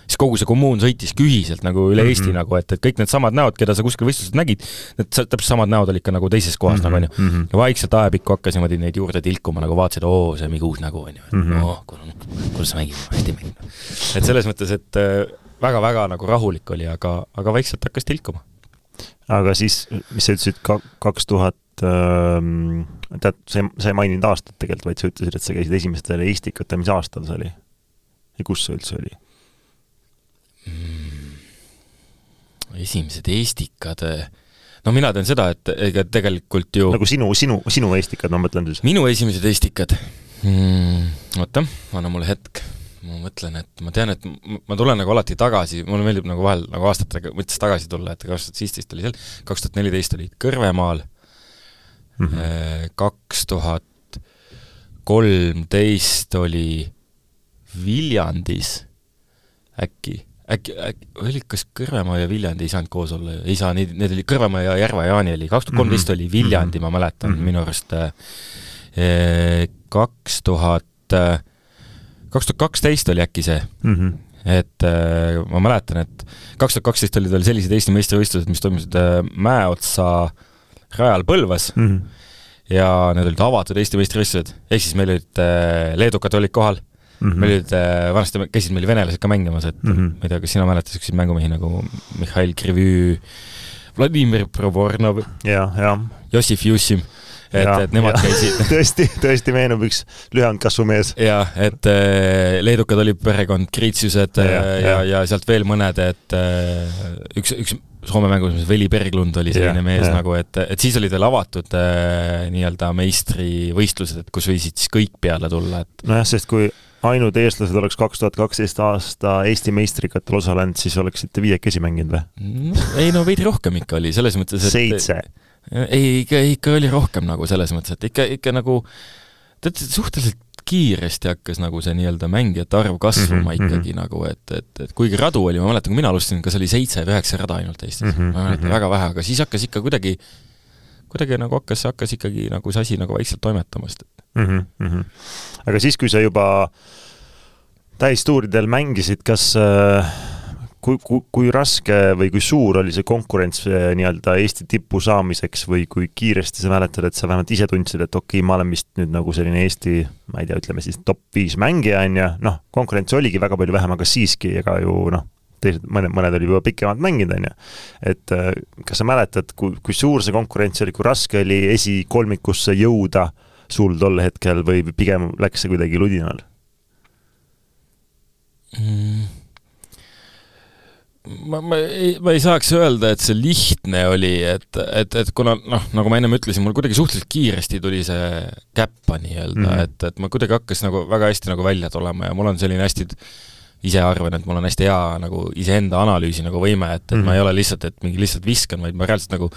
siis kogu see kommuun sõitiski ühiselt nagu üle mm -hmm. Eesti nagu, et, et kõik needsamad näod, keda sa kuskil võistlusel nägid, need täpselt samad näod olid ka nagu teises kohas mm -hmm. nagu onju mm. -hmm. ja vaikselt ajapikku hakkas niimoodi neid juurde tilkuma, nagu vaatasid, oo, see on mingi uus nägu onju mm -hmm., oo, kuidas sa mängid, hästi mängid. et selles mõttes, et väga-väga nagu rahulik oli, aga, aga vaikselt hakkas tilkuma aga siis, mis sa ütlesid, kaks tuhat ähm, tead, sa ei, sa ei maininud aastat tegelikult, vaid sa ütlesid, et sa käisid esimestel Estikatel, mis aastal see oli? ja kus see üldse oli mm.? esimesed Estikad, no mina tean seda, et ega tegelikult ju nagu sinu, sinu, sinu Estikad, ma mõtlen siis. minu esimesed Estikad mm,? oota, anna mulle hetk ma mõtlen, et ma tean, et ma tulen nagu alati tagasi, mulle meeldib nagu vahel nagu aastatega mõttes tagasi tulla, et kaks tuhat viisteist oli seal, kaks tuhat neliteist oli Kõrvemaal, mhm. kaks tuhat kolmteist oli Viljandis äkki, äkki, äkki oli kas Kõrvemaa ja Viljandi ei saanud koos olla, ei saa, need, need oli Kõrvemaa ja Järva-Jaani oli, kaks tuhat kolmteist oli Viljandi, ma mäletan mm -hmm. minu arust äh, kaks tuhat äh, kaks tuhat kaksteist oli äkki see mm. -hmm et äh, ma mäletan, et kaks tuhat kaksteist olid veel sellised Eesti meistrivõistlused, mis toimusid äh, Mäeotsa rajal Põlvas mm -hmm. ja need olid avatud Eesti meistrivõistlused, ehk siis meil olid äh,, leedukad olid kohal mm, -hmm. meil olid äh,, vanasti käisid meil venelased ka mängimas, et mm -hmm. ma ei tea, kas sina mäletad niisuguseid mängumehi nagu Mihhail Krivü, Vladimir Provornov, Jossif Jussim et, et nemad ja. käisid tõesti, tõesti meenub üks lühend kasvumees. jah, et äh, leedukad olid perekond Kriitsiused ja, ja, ja, ja sealt veel mõned, et äh, üks, üks Soome mängus, Veli Berglund oli selline ja, mees ja. nagu, et, et siis olid veel avatud äh, nii-öelda meistrivõistlused, et kus võisid siis kõik peale tulla, et nojah, sest kui ainult eestlased oleks kaks tuhat kaksteist aasta Eesti meistrikatel osalenud, siis oleksite viiekesi mänginud või no,? ei no veidi rohkem ikka oli, selles mõttes, et seitse ei, ikka, ikka oli rohkem nagu selles mõttes, et ikka, ikka nagu tead, suhteliselt kiiresti hakkas nagu see nii-öelda mängijate arv kasvama mm -hmm, ikkagi mm -hmm. nagu, et, et, et kuigi radu oli, ma mäletan, kui mina alustasin, kas oli seitse või üheksa rada ainult Eestis mm, -hmm, ma mäletan mm -hmm. väga vähe, aga siis hakkas ikka kuidagi, kuidagi nagu hakkas, hakkas ikkagi nagu see asi nagu vaikselt toimetama, sest et mm. -hmm. aga siis, kui sa juba täistuuridel mängisid, kas äh kui, kui, kui raske või kui suur oli see konkurents eh, nii-öelda Eesti tippu saamiseks või kui kiiresti sa mäletad, et sa vähemalt ise tundsid, et okei okay,, ma olen vist nüüd nagu selline Eesti, ma ei tea, ütleme siis top viis mängija, on ju, noh, konkurentsi oligi väga palju vähem, aga siiski, ega ju noh, teised, mõned, mõned olid juba pikemalt mänginud, on ju. et eh, kas sa mäletad, kui, kui suur see konkurents oli, kui raske oli esikolmikusse jõuda sul tol hetkel või pigem läks see kuidagi ludinal mm.? Ma, ma ei, ma ei saaks öelda, et see lihtne oli, et, et, et kuna noh, nagu ma ennem ütlesin, mul kuidagi suhteliselt kiiresti tuli see käppa nii-öelda mm, -hmm. et, et ma kuidagi hakkas nagu väga hästi nagu välja tulema ja mul on selline hästi ise arvan, et mul on hästi hea nagu iseenda analüüsi nagu võime, et, et mm -hmm. ma ei mhm. ole lihtsalt, et mingi lihtsalt viskan, vaid ma reaalselt nagu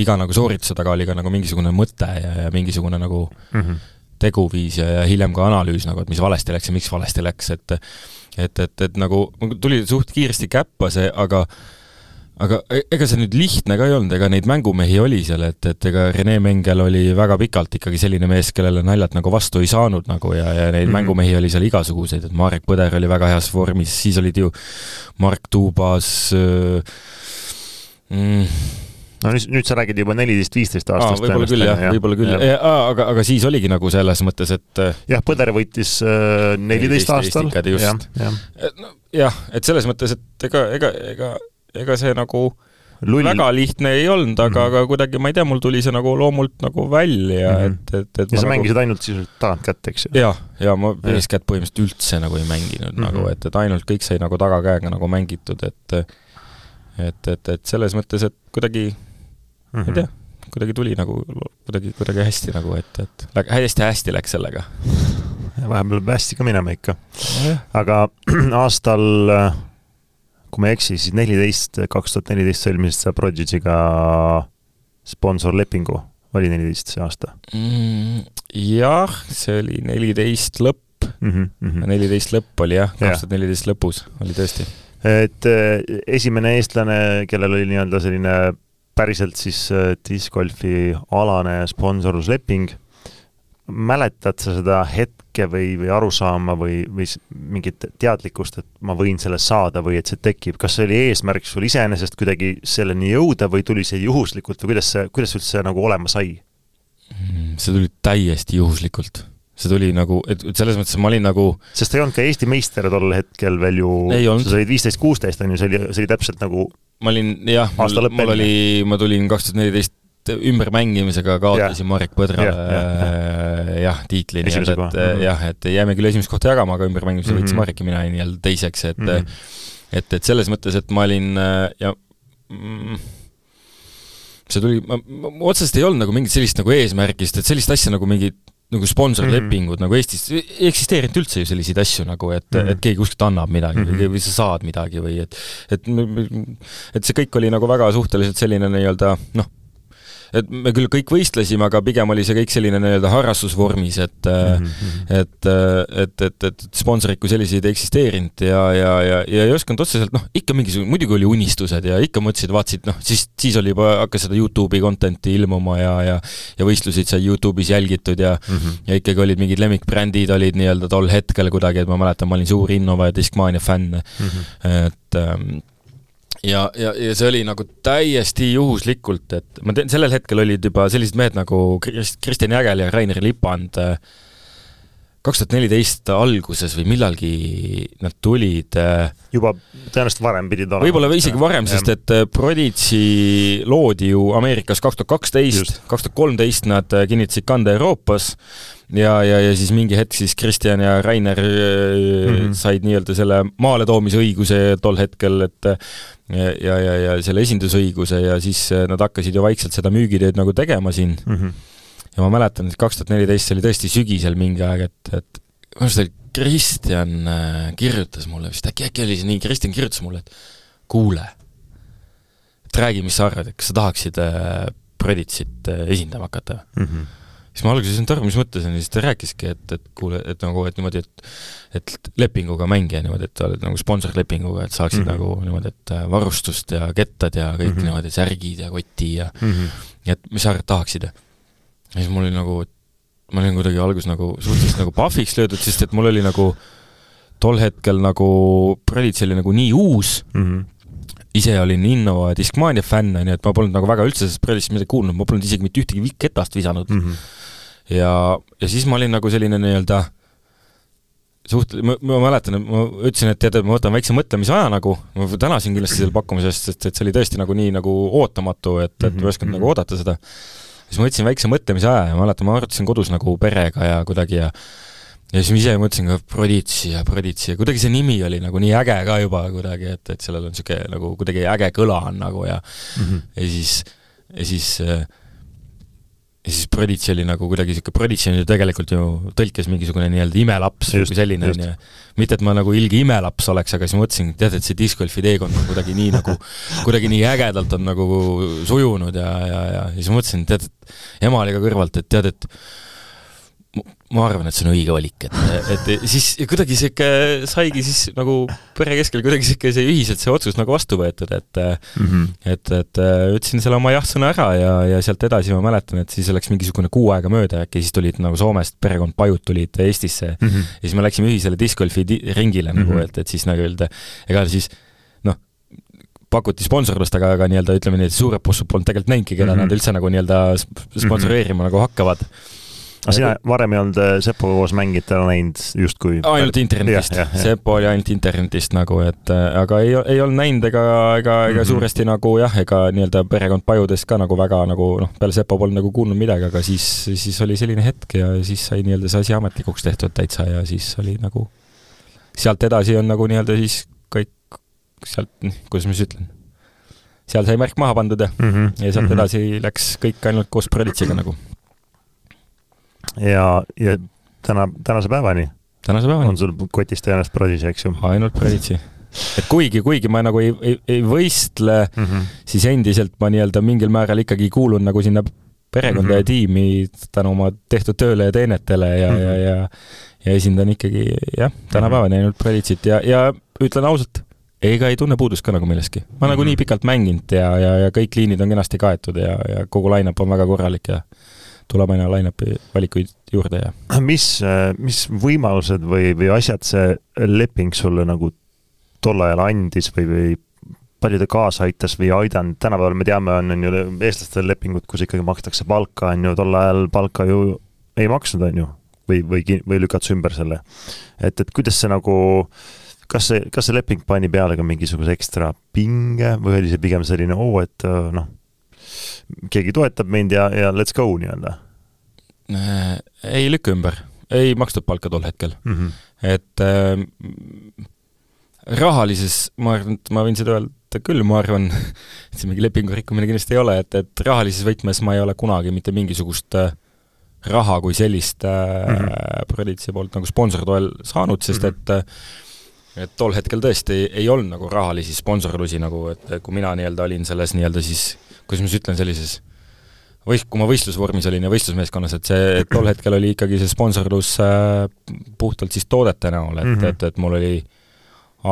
iga nagu soorituse taga oli ka nagu mingisugune mõte ja, ja mingisugune nagu mm -hmm. teguviis ja, ja hiljem ka analüüs nagu, et mis valesti läks ja miks valesti läks, et et, et, et nagu tuli suht kiiresti käppa see, aga aga e-, ega see nüüd lihtne ka ei olnud, ega neid mängumehi oli seal, et, et ega Rene Mengel oli väga pikalt ikkagi selline mees, kellele naljalt nagu vastu ei saanud nagu ja, ja neid mm -hmm. mängumehi oli seal igasuguseid, et Marek Põder oli väga heas vormis, siis olid ju Mark Tuubas äh,, mm, no nüüd, nüüd sa räägid juba neliteist, viisteist aastast. võib-olla küll jah, võib-olla küll, aga, aga siis oligi nagu selles mõttes, et äh, jah, Põder võitis äh, neliteist äh, aastal. just. jah, et selles mõttes, et ega, ega, ega, ega see nagu Lull. väga lihtne ei olnud, aga mm, -hmm. aga kuidagi ma ei tea, mul tuli see nagu loomult nagu välja mm, -hmm. et, et, et ja sa nagu... mängisid ainult sisuliselt tagantkätt, eks ju? jah, ja ma eeskätt põhimõtteliselt üldse nagu ei mänginud mm -hmm. nagu, et, et ainult kõik sai nagu tagakäega nagu mängitud, et et, et, et selles mõttes, et kuidagi mm, -hmm. ei tea, kuidagi tuli nagu, kuidagi, kuidagi hästi nagu, et, et hästi-hästi läks sellega. vahepeal peab hästi ka minema ikka. aga aastal, kui ma ei eksi, siis neliteist, kaks tuhat neliteist sõlmisid sa Prodigy'ga sponsorlepingu, oli neliteist see aasta mm,? jah, see oli neliteist lõpp mm, -hmm. neliteist lõpp oli jah, kaks tuhat neliteist lõpus oli tõesti et eh, esimene eestlane, kellel oli nii-öelda selline päriselt siis äh, discgolfi alane sponsorlusleping. mäletad sa seda hetke või, või arusaama või, või mingit teadlikkust, et ma võin selle saada või et see tekib, kas see oli eesmärk sul iseenesest kuidagi selleni jõuda või tuli see juhuslikult või kuidas see, kuidas üldse nagu olema sai? Mm, see tuli täiesti juhuslikult see tuli nagu, et selles mõttes ma olin nagu sest ta ei olnud ka Eesti meister tol hetkel veel ju, sa said viisteist, kuusteist on ju, see oli, see oli täpselt nagu ma olin jah, mul oli, ma tulin kaks tuhat neliteist ümbermängimisega kaotasin Jah. Marek Põdrale Jah, jah, jah, jah, tiitli Esimese nii-öelda, et koha. Mhm. jah, et jääme küll esimest kohta jagama, aga ümbermängimisel võttis Mhm. Marek ja mina jäin nii-öelda teiseks, et Mhm. et, et selles mõttes, et ma olin äh, ja mm, see tuli, ma, ma ma otseselt ei olnud nagu mingit sellist nagu eesmärki, sest et sellist asja nagu mingid nagu sponsorlepingud mm -hmm. nagu Eestis ei eksisteerinud üldse ju selliseid asju nagu, et mm. -hmm. et keegi kuskilt annab midagi mm. -hmm. või sa saad midagi või et et et see kõik oli nagu väga suhteliselt selline nii-öelda noh, et me küll kõik võistlesime, aga pigem oli see kõik selline nii-öelda harrastusvormis, et mm et, et, et, et sponsorid kui selliseid ei eksisteerinud ja, ja, ja, ja ei osanud otseselt noh, ikka mingisugune, muidugi oli unistused ja ikka mõtlesid, vaatasid noh, siis, siis oli juba, hakkas seda Youtube'i content'i ilmuma ja, ja ja võistlusid sai Youtube'is jälgitud ja Mhm. ja ikkagi olid mingid lemmikbrändid olid nii-öelda tol hetkel kuidagi, et ma mäletan, ma olin suur Innova ja Discmania fänn, et ähm, ja, ja, ja see oli nagu täiesti juhuslikult, et ma tean, sellel hetkel olid juba sellised mehed nagu Krist- Kristjan Jägel ja Rainer Lipand kaks tuhat neliteist alguses või millalgi nad tulid äh, juba tõenäoliselt varem pidid olema. võib-olla isegi varem, sest et äh, Prodigy loodi ju Ameerikas kaks tuhat kaksteist kaks tuhat kolmteist nad äh, kinnitasid kande Euroopas ja, ja, ja siis mingi hetk siis Kristjan ja Rainer mm. -hmm. said nii-öelda selle maaletoomise õiguse tol hetkel, et äh, ja, ja, ja, selle esindusõiguse ja siis äh, nad hakkasid ju vaikselt seda müügitööd nagu tegema siin Mhm. Ja ma mäletan, et kaks tuhat neliteist, see oli tõesti sügisel mingi aeg, et, et minu arust oli Kristjan äh, kirjutas mulle vist, äkki, äkki oli see nii, Kristjan kirjutas mulle, et kuule, et räägi, mis sa arvad, et kas sa tahaksid äh, Preditsit äh, esindama hakata? Mhm. siis ma alguses ei saanud aru, mis mõttes on ja siis ta rääkiski, et, et kuule, et nagu, et niimoodi, et et lepinguga mängija niimoodi, et sa oled nagu sponsorlepinguga, et saaksid mm. -hmm. nagu niimoodi, et varustust ja kettad ja kõik mm. -hmm. niimoodi, särgid ja koti ja Mhm. ja et mis sa arvad, tahaksid? Ja siis mul oli nagu, ma olin kuidagi alguses nagu suhteliselt nagu pahviks löödud, sest et mul oli nagu tol hetkel nagu Predits oli nagu nii uus, Mhm. ise olin Innova Discmania fänn, on ju, et ma polnud nagu väga üldse sellest Preditsist midagi kuulnud, ma polnud isegi mitte ühtegi ketast visanud mm.. Mhm. ja, ja siis ma olin nagu selline nii-öelda suht-, ma, ma mäletan, et ma ütlesin, et tead, et ma võtan väikse mõtlemisaja nagu, ma tänasin kindlasti selle pakkumise eest, sest et see oli tõesti nagu nii nagu ootamatu, et, et ma ei osanud Mhm. nagu oodata seda siis ma võtsin väikse mõtlemisaja ja mäletan, ma arutasin kodus nagu perega ja kuidagi ja ja siis ma ise mõtlesin ka Proditsi ja Proditsi ja kuidagi see nimi oli nagu nii äge ka juba kuidagi, et, et sellel on niisugune nagu kuidagi äge kõla on nagu ja Mhm. ja siis, ja siis äh, ja siis Proditsi oli nagu kuidagi niisugune, Proditsi on ju tegelikult ju tõlkes mingisugune nii-öelda imelaps Just, või selline on ju. mitte, et ma nagu ilge imelaps oleks, aga siis mõtlesin, tead, et see discgolfi teekond on kuidagi nii nagu, kuidagi nii ägedalt on nagu sujunud ja, ja, ja siis mõtlesin, tead, et ema oli ka kõrvalt, et tead, et ma- arvan, et see on õige valik, et, et siis kuidagi sihuke saigi siis nagu pere keskel kuidagi sihuke see ühiselt see otsus nagu vastu võetud, et Mhm. et, et äh, ütlesin selle oma jah-sõna ära ja, ja sealt edasi ma mäletan, et siis läks mingisugune kuu aega mööda äkki, siis tulid nagu Soomest perekond Pajut tulid Eestisse Mhm. ja siis me läksime ühisele discgolfi di- ringile mm -hmm. nagu, Mhm. et, et siis nagu öelda, ega siis noh, pakuti sponsorlust, aga, aga nii-öelda ütleme nii, et suured bossud polnud tegelikult näinudki, keda mm. -hmm. nad üldse nagu nii-öelda sp- sponsoreerima mm -hmm. nagu hakkavad. Aga sina varem ei olnud äh, Sepoga koos mängijatena näinud justkui ainult internetist. Sepo oli ainult internetist nagu, et äh, aga ei, ei olnud näinud ega, ega, ega Mhm. suuresti nagu jah, ega nii-öelda perekond Pajudest ka nagu väga nagu noh, peale Sepo polnud nagu kuulnud midagi, aga siis, siis oli selline hetk ja siis sai nii-öelda see asi ametlikuks tehtud täitsa ja siis oli nagu, sealt edasi on nagu nii-öelda siis kõik sealt, kuidas ma siis ütlen, seal sai märk maha pandud ja, Mhm. ja sealt edasi läks kõik ainult koos Proditsiga nagu, ja, ja täna, tänase päevani tänase päevani on sul kotis tõenäoliselt Prodis, eks ju ainult Proditsi. et kuigi, kuigi ma nagu ei, ei, ei võistle mm? -hmm. siis endiselt ma nii-öelda mingil määral ikkagi kuulun nagu sinna perekonda mm -hmm. ja Mhm. tiimi tänu oma tehtud tööle ja teenetele ja mm, -hmm. ja, ja ja esindan ikkagi jah, tänapäevani ainult Preditsit ja, ja ütlen ausalt, ega ei tunne puudust ka nagu millestki. ma mm -hmm. nagu Mhm. nii pikalt mänginud ja, ja, ja kõik liinid on kenasti kaetud ja, ja kogu line-up on väga korralik ja tuleb aina line-up'i valikuid juurde ja mis, mis võimalused või, või asjad see leping sulle nagu tol ajal andis või, või palju ta kaasa aitas või aidanud, tänapäeval me teame, on, on ju eestlastel lepingud, kus ikkagi makstakse palka, on ju, tol ajal palka ju ei maksnud, on ju, või, või, või lükad sa ümber selle. et, et kuidas see nagu, kas see, kas see leping pani peale ka mingisuguse ekstra pinge või oli see pigem selline oo, et äh, noh, keegi toetab mind ja, ja let's go nii-öelda Äh, ei lükka ümber, ei makstud palka tol hetkel mm. -hmm. et äh, rahalises, ma arvan, et ma võin seda öelda küll, ma arvan, et see mingi lepingu rikkumine kindlasti ei ole, et, et rahalises võtmes ma ei ole kunagi mitte mingisugust äh, raha kui sellist äh, mm -hmm. Preditsi poolt nagu sponsortoel saanud, sest mm -hmm. et et tol hetkel tõesti ei, ei olnud nagu rahalisi sponsorlusi nagu, et kui mina nii-öelda olin selles nii-öelda siis, kuidas ma siis ütlen, sellises äh, võist-, kui ma võistlusvormis olin ja võistlusmeeskonnas, et see, tol hetkel oli ikkagi see sponsorlus äh, puhtalt siis toodete näol, et mm, -hmm. et, et mul oli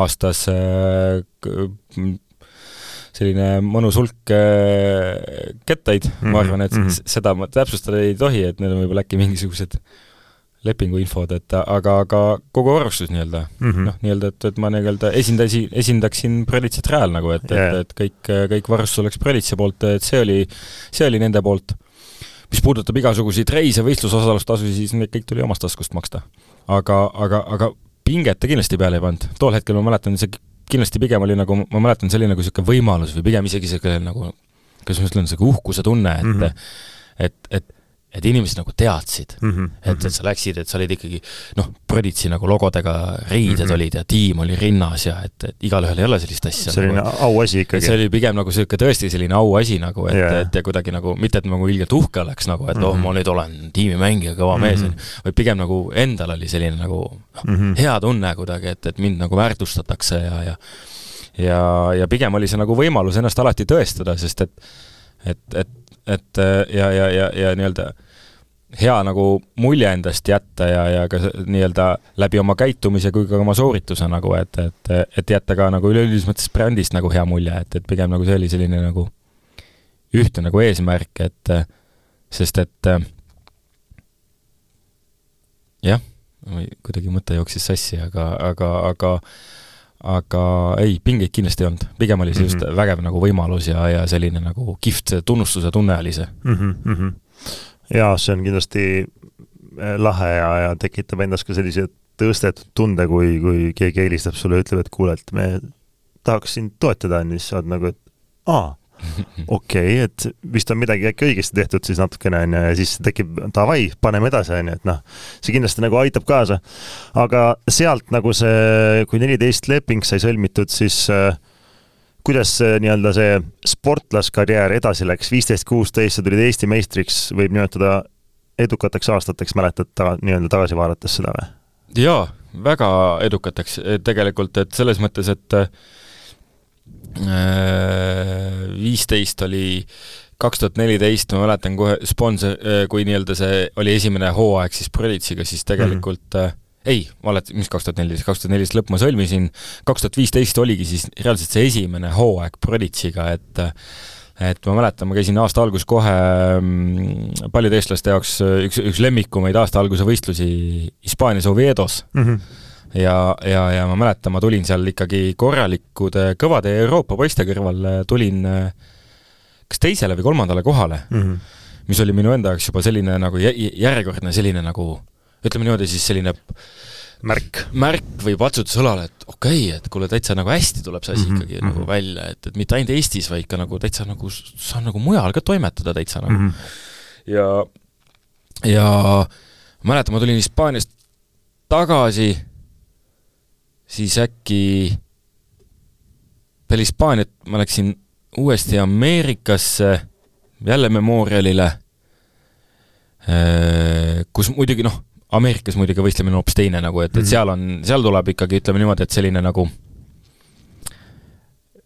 aastas äh, selline mõnus hulk äh, kettaid mm, -hmm. ma mhm. arvan, et mm -hmm. seda ma täpsustada ei tohi, et need on võib-olla äkki mingisugused lepinguinfod, et aga, aga kogu arvestus nii-öelda mm -hmm., noh, nii-öelda, et, et ma nii-öelda esindasi, esindaksin Prelitsit Real nagu, et yeah., et, et kõik, kõik varustus oleks Prelitsi poolt, et see oli, see oli nende poolt. mis puudutab igasuguseid reise, võistlusosalustasusid, siis need kõik tuli omast taskust maksta. aga, aga, aga pinget ta kindlasti peale ei pannud, tol hetkel ma mäletan, see kindlasti pigem oli nagu, ma mäletan, see oli nagu niisugune võimalus või pigem isegi niisugune nagu, kuidas ma ütlen, niisugune uhkuse tunne, et mm -hmm. et, et et inimesed nagu teadsid mm, -hmm. et, et sa läksid, et sa olid ikkagi noh, Proditsi nagu logodega riided mm -hmm. olid ja tiim oli rinnas ja et, et igalühel ei ole sellist asja. selline nagu, auasi ikkagi. see oli pigem nagu niisugune tõesti selline auasi nagu, et yeah., et ja kuidagi nagu, mitte et nagu ilgelt uhke oleks nagu, et mm -hmm. oh, mhm. ma nüüd olen tiimimängija, kõva mm -hmm. mees, ju, vaid pigem nagu endal oli selline nagu noh mm -hmm., hea tunne kuidagi, et, et mind nagu väärtustatakse ja, ja ja, ja pigem oli see nagu võimalus ennast alati tõestada, sest et et, et et ja, ja, ja, ja nii-öelda hea nagu mulje endast jätta ja, ja ka nii-öelda läbi oma käitumise kui ka oma soorituse nagu, et, et, et jätta ka nagu üleüldises mõttes brändist nagu hea mulje, et, et pigem nagu see oli selline nagu ühtne nagu eesmärk, et sest et jah, kuidagi mõte jooksis sassi, aga, aga, aga aga ei, pingeid kindlasti ei olnud, pigem oli see just mm -hmm. vägev nagu võimalus ja, ja selline nagu kihvt tunnustuse tunne oli see mm. -hmm jaa, see on kindlasti äh, lahe ja, ja tekitab endas ka sellise tõstetud tunde, kui, kui keegi helistab sulle ja ütleb, et kuule, et me tahaks sind toetada, on ju, siis sa oled nagu, et aa, okei okay,, et vist on midagi äkki õigesti tehtud siis natukene, on ju, ja siis tekib davai, paneme edasi, on ju, et noh, see kindlasti nagu aitab kaasa. aga sealt nagu see, kui neliteist leping sai sõlmitud, siis äh, kuidas nii-öelda see sportlaskarjäär edasi läks, viisteist, kuusteist, sa tulid Eesti meistriks, võib nimetada edukateks aastateks, mäletad ta nii-öelda tagasi vaadates seda või? jaa, väga edukateks tegelikult, et selles mõttes, et äh, viisteist oli kaks tuhat neliteist, ma mäletan kohe sponsor, äh, kui nii-öelda see oli esimene hooaeg siis Prelitsiga, siis tegelikult mm -hmm ei, valet-, mis kaks tuhat neliteist, kaks tuhat neliteist lõpp ma sõlmisin, kaks tuhat viisteist oligi siis reaalselt see esimene hooaeg Proditsiga, et et ma mäletan, ma käisin aasta alguses kohe mm, paljude eestlaste jaoks üks, üks lemmikumaid aasta alguse võistlusi Hispaanias Oviedos mm. -hmm ja, ja, ja ma mäletan, ma tulin seal ikkagi korralikude kõvade Euroopa poiste kõrval, tulin kas teisele või kolmandale kohale mm, -hmm. mis oli minu enda jaoks juba selline nagu järjekordne selline nagu ütleme niimoodi siis selline märk, märk või patsutus õlale, et okei okay,, et kuule, täitsa nagu hästi tuleb see asi mm -hmm. ikkagi mm -hmm. nagu välja, et, et mitte ainult Eestis, vaid ka nagu täitsa nagu, saan nagu mujal ka toimetada täitsa nagu mm. -hmm. ja, ja mäletan, ma tulin Hispaaniast tagasi, siis äkki peale Hispaaniat ma läksin uuesti Ameerikasse, jälle Memorialile, äh, kus muidugi noh, Ameerikas muidugi võistlemine on hoopis teine nagu, et, et mhm. seal on, seal tuleb ikkagi, ütleme niimoodi, et selline nagu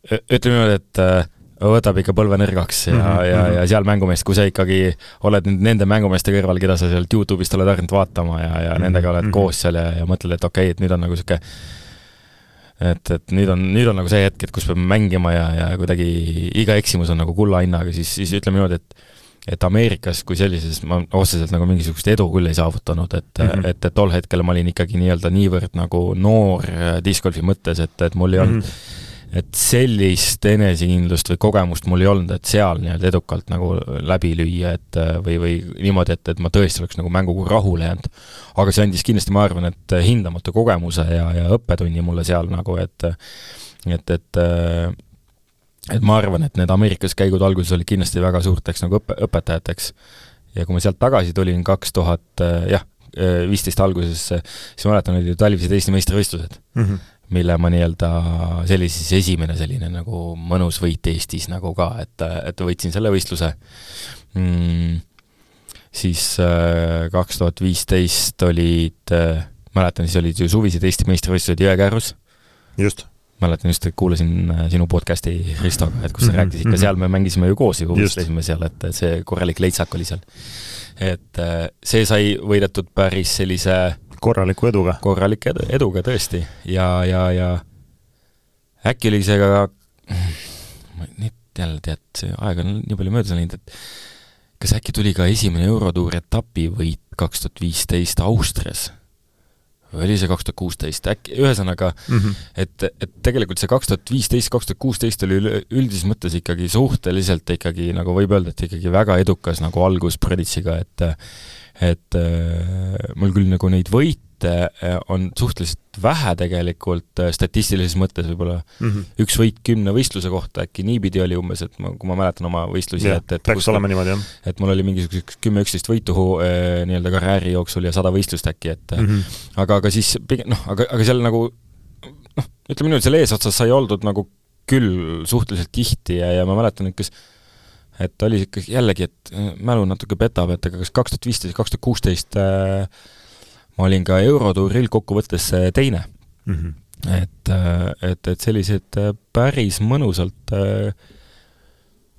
ütleme niimoodi, et äh, võtab ikka põlve nõrgaks ja mm, -hmm. ja, ja seal mängumeest, kui sa ikkagi oled nüüd nende mängumeeste kõrval, keda sa sealt Youtube'ist oled harjunud vaatama ja, ja mm -hmm. nendega oled -hmm. koos seal ja, ja mõtled, et okei okay,, et nüüd on nagu niisugune et, et nüüd on, nüüd on nagu see hetk, et kus peame mängima ja, ja kuidagi iga eksimus on nagu kulla hinnaga, siis, siis ütleme niimoodi, et et Ameerikas kui sellises ma otseselt nagu mingisugust edu küll ei saavutanud, et mm, -hmm. et, et tol hetkel ma olin ikkagi nii-öelda niivõrd nagu noor äh, discgolfi mõttes, et, et mul ei olnud mm -hmm et sellist enesekindlust või kogemust mul ei olnud, et seal nii-öelda edukalt nagu läbi lüüa, et äh, või, või niimoodi, et, et ma tõesti oleks nagu mänguga rahule jäänud. aga see andis kindlasti, ma arvan, et hindamatu kogemuse ja, ja õppetunni mulle seal nagu, et et, et et ma arvan, et need Ameerikas käigud alguses olid kindlasti väga suurteks nagu õppe, õpetajateks. ja kui ma sealt tagasi tulin kaks tuhat, jah, viisteist alguses, siis ma mäletan, olid ju talvised Eesti meistrivõistlused mm, -hmm. Mille ma nii-öelda, see oli siis esimene selline nagu mõnus võit Eestis nagu ka, et, et võitsin selle võistluse mm,, siis kaks tuhat viisteist olid, mäletan, siis olid ju suvised Eesti meistrivõistlused Jõekäärus. just mäletan just, et kuulasin äh, sinu podcast'i Ristoga, et kus sa mm -hmm. rääkisid, ka seal me mängisime ju koos ju, võistlesime seal, et see korralik leitsak oli seal. et äh, see sai võidetud päris sellise korraliku eduga. korraliku edu, eduga tõesti ja, ja, ja äkki oli see ka, nüüd jälle tead, see aeg on nii palju mööda läinud, et kas äkki tuli ka esimene Eurotuuri etapivõit kaks tuhat viisteist Austrias oli see kaks tuhat kuusteist, äkki, ühesõnaga mm, -hmm. et, et tegelikult see kaks tuhat viisteist, kaks tuhat kuusteist oli üldises mõttes ikkagi suhteliselt ikkagi nagu võib öelda, et ikkagi väga edukas nagu algus Preditsiga, et et äh, mul küll nagu neid võite Äh, on suhteliselt vähe tegelikult äh, statistilises mõttes võib-olla mm -hmm. üks võit kümne võistluse kohta äkki niipidi oli umbes, et ma, kui ma mäletan oma võistlusi, et, et peaks olema niimoodi, jah. et mul oli mingisuguseks kümme-üksteist võitu äh, nii-öelda karjääri jooksul ja sada võistlust äkki, et mm -hmm. aga, aga siis pigem noh, aga, aga seal nagu noh, ütleme niimoodi, seal eesotsas sai oldud nagu küll suhteliselt tihti ja, ja ma mäletan, et kas et oli ikkagi jällegi, et mälu natuke petab, et aga kas kaks tuhat viisteist, kaks tuhat kuusteist ma olin ka Eurotuuril kokkuvõttes teine mm. -hmm. et, äh, et, et sellised äh, päris mõnusalt äh,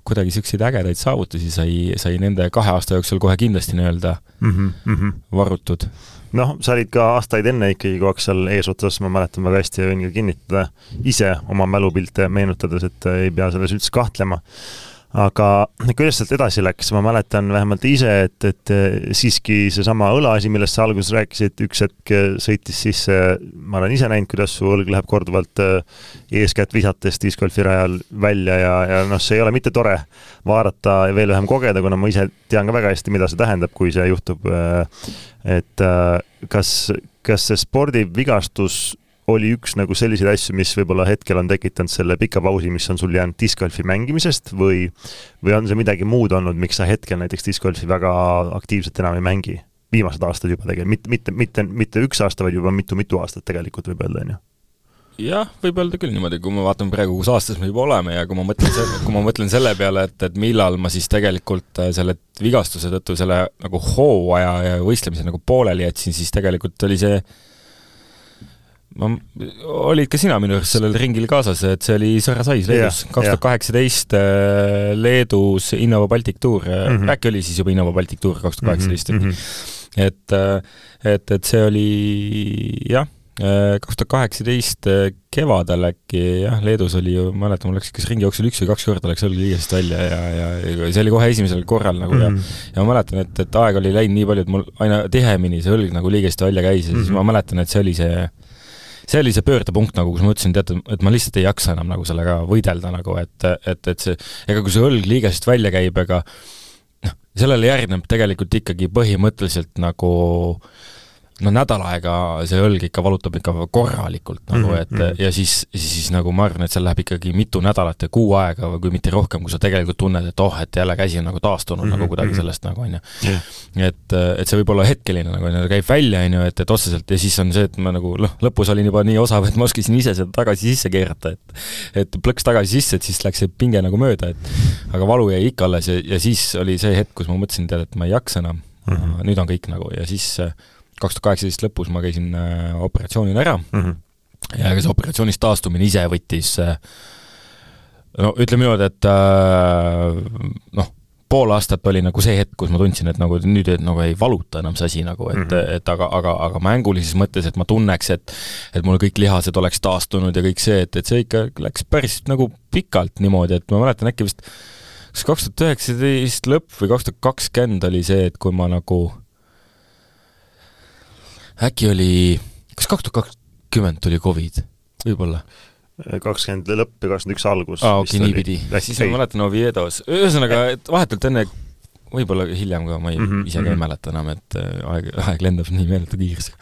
kuidagi niisuguseid ägedaid saavutusi sai, sai nende kahe aasta jooksul kohe kindlasti nii-öelda mm -hmm. varutud. noh, sa olid ka aastaid enne ikkagi kogu aeg seal eesotsas, ma mäletan väga hästi ja võin ka kinnitada ise oma mälupilte meenutades, et ei pea selles üldse kahtlema aga kuidas sealt edasi läks, ma mäletan vähemalt ise, et, et siiski seesama õlaasi, millest sa alguses rääkisid, üks hetk sõitis sisse, ma olen ise näinud, kuidas su õlg läheb korduvalt äh, eeskätt visates discgolfi rajal välja ja, ja noh, see ei ole mitte tore vaadata ja veel vähem kogeda, kuna ma ise tean ka väga hästi, mida see tähendab, kui see juhtub. Et kas, kas see spordivigastus oli üks nagu selliseid asju, mis võib-olla hetkel on tekitanud selle pika pausi, mis on sul jäänud discgolfi mängimisest või, või on see midagi muud olnud, miks sa hetkel näiteks discgolfi väga aktiivselt enam ei mängi? viimased aastad juba tegelikult, mitte, mitte, mitte, mitte üks aasta, vaid juba mitu-mitu aastat tegelikult võib öelda, on ju jah, võib öelda küll niimoodi, kui ma vaatan praegu, kus aastas me juba oleme ja kui ma mõtlen selle, kui ma mõtlen selle peale, et, et millal ma siis tegelikult äh, selle vigastuse tõttu selle nagu hooaja ja võistlemise nagu pooleli jätsin, siis tegelikult oli see ma, olid ka sina minu arust sellel ringil kaasas, et see oli Sõra Sais Leedus, kaks tuhat kaheksateist äh, Leedus Innova Baltic Tour mm, -hmm. äkki oli siis juba Innova Baltic Tour kaks tuhat kaheksateist, mhm, mhm. et, äh, et, et see oli jah, kaks tuhat kaheksateist kevadel äkki jah, Leedus oli ju, ma mäletan, mul läks kas ringijooksul üks või kaks korda läks õlg liigesest välja ja, ja, ja see oli kohe esimesel korral nagu mm -hmm. ja ja ma mäletan, et, et aeg oli läinud nii palju, et mul aina tihemini see õlg nagu liigest välja käis ja mm -hmm. siis ma mäletan, et see oli see see oli see pöördepunkt nagu, kus ma ütlesin, teate, et ma lihtsalt ei jaksa enam nagu sellega võidelda nagu, et, et, et see, ega kui see õlg liigesest välja käib, ega noh, sellele järgneb tegelikult ikkagi põhimõtteliselt nagu äh, no nädal aega see õlg ikka valutab ikka korralikult nagu mm, -hmm. et mhm. ja siis, siis, nagu ma arvan, et seal läheb ikkagi mitu nädalat ja kuu aega või kui mitte rohkem, kui sa tegelikult tunned, et oh, et jälle käsi on nagu taastunud mm -hmm. nagu kuidagi mhm. sellest nagu onju. et, et see võib olla hetkeline nagu onju, käib välja onju, et, et otseselt ja siis on see, et ma nagu noh, lõpus olin juba nii osav, et ma oskasin ise seda tagasi sisse keerata, et et plõks tagasi sisse, et siis läks see pinge nagu mööda, et aga valu jäi ikka alles ja, ja siis oli see hetk, kus ma mõtlesin, tead, et ma ei jaksa enam mm, -hmm. nüüd on kõik nagu ja siis kaks tuhat kaheksateist lõpus ma käisin äh, operatsioonil ära mm -hmm. ja ega see operatsioonist taastumine ise võttis äh, no ütleme niimoodi, et äh, noh, pool aastat oli nagu see hetk, kus ma tundsin, et nagu nüüd et nagu ei valuta enam see asi nagu, et mm, -hmm. et aga, aga, aga mängulises mõttes, et ma tunneks, et et mul kõik lihased oleks taastunud ja kõik see, et, et see ikka läks päris nagu pikalt niimoodi, et ma mäletan äkki vist kas kaks tuhat üheksateist lõpp või kaks tuhat kakskümmend oli see, et kui ma nagu äkki oli, kas kaks tuhat kakskümmend tuli Covid, võib-olla? kakskümmend lõpp ja kakskümmend üks algus. aa, okei, niipidi. siis ma mäletan Oviedos, ühesõnaga, et vahetult enne, võib-olla hiljem ka, ma ei mm, -hmm, ise ka mm -hmm. ei mhm. mäleta enam, et äh, aeg, aeg lendab nii meeletu kiirusega.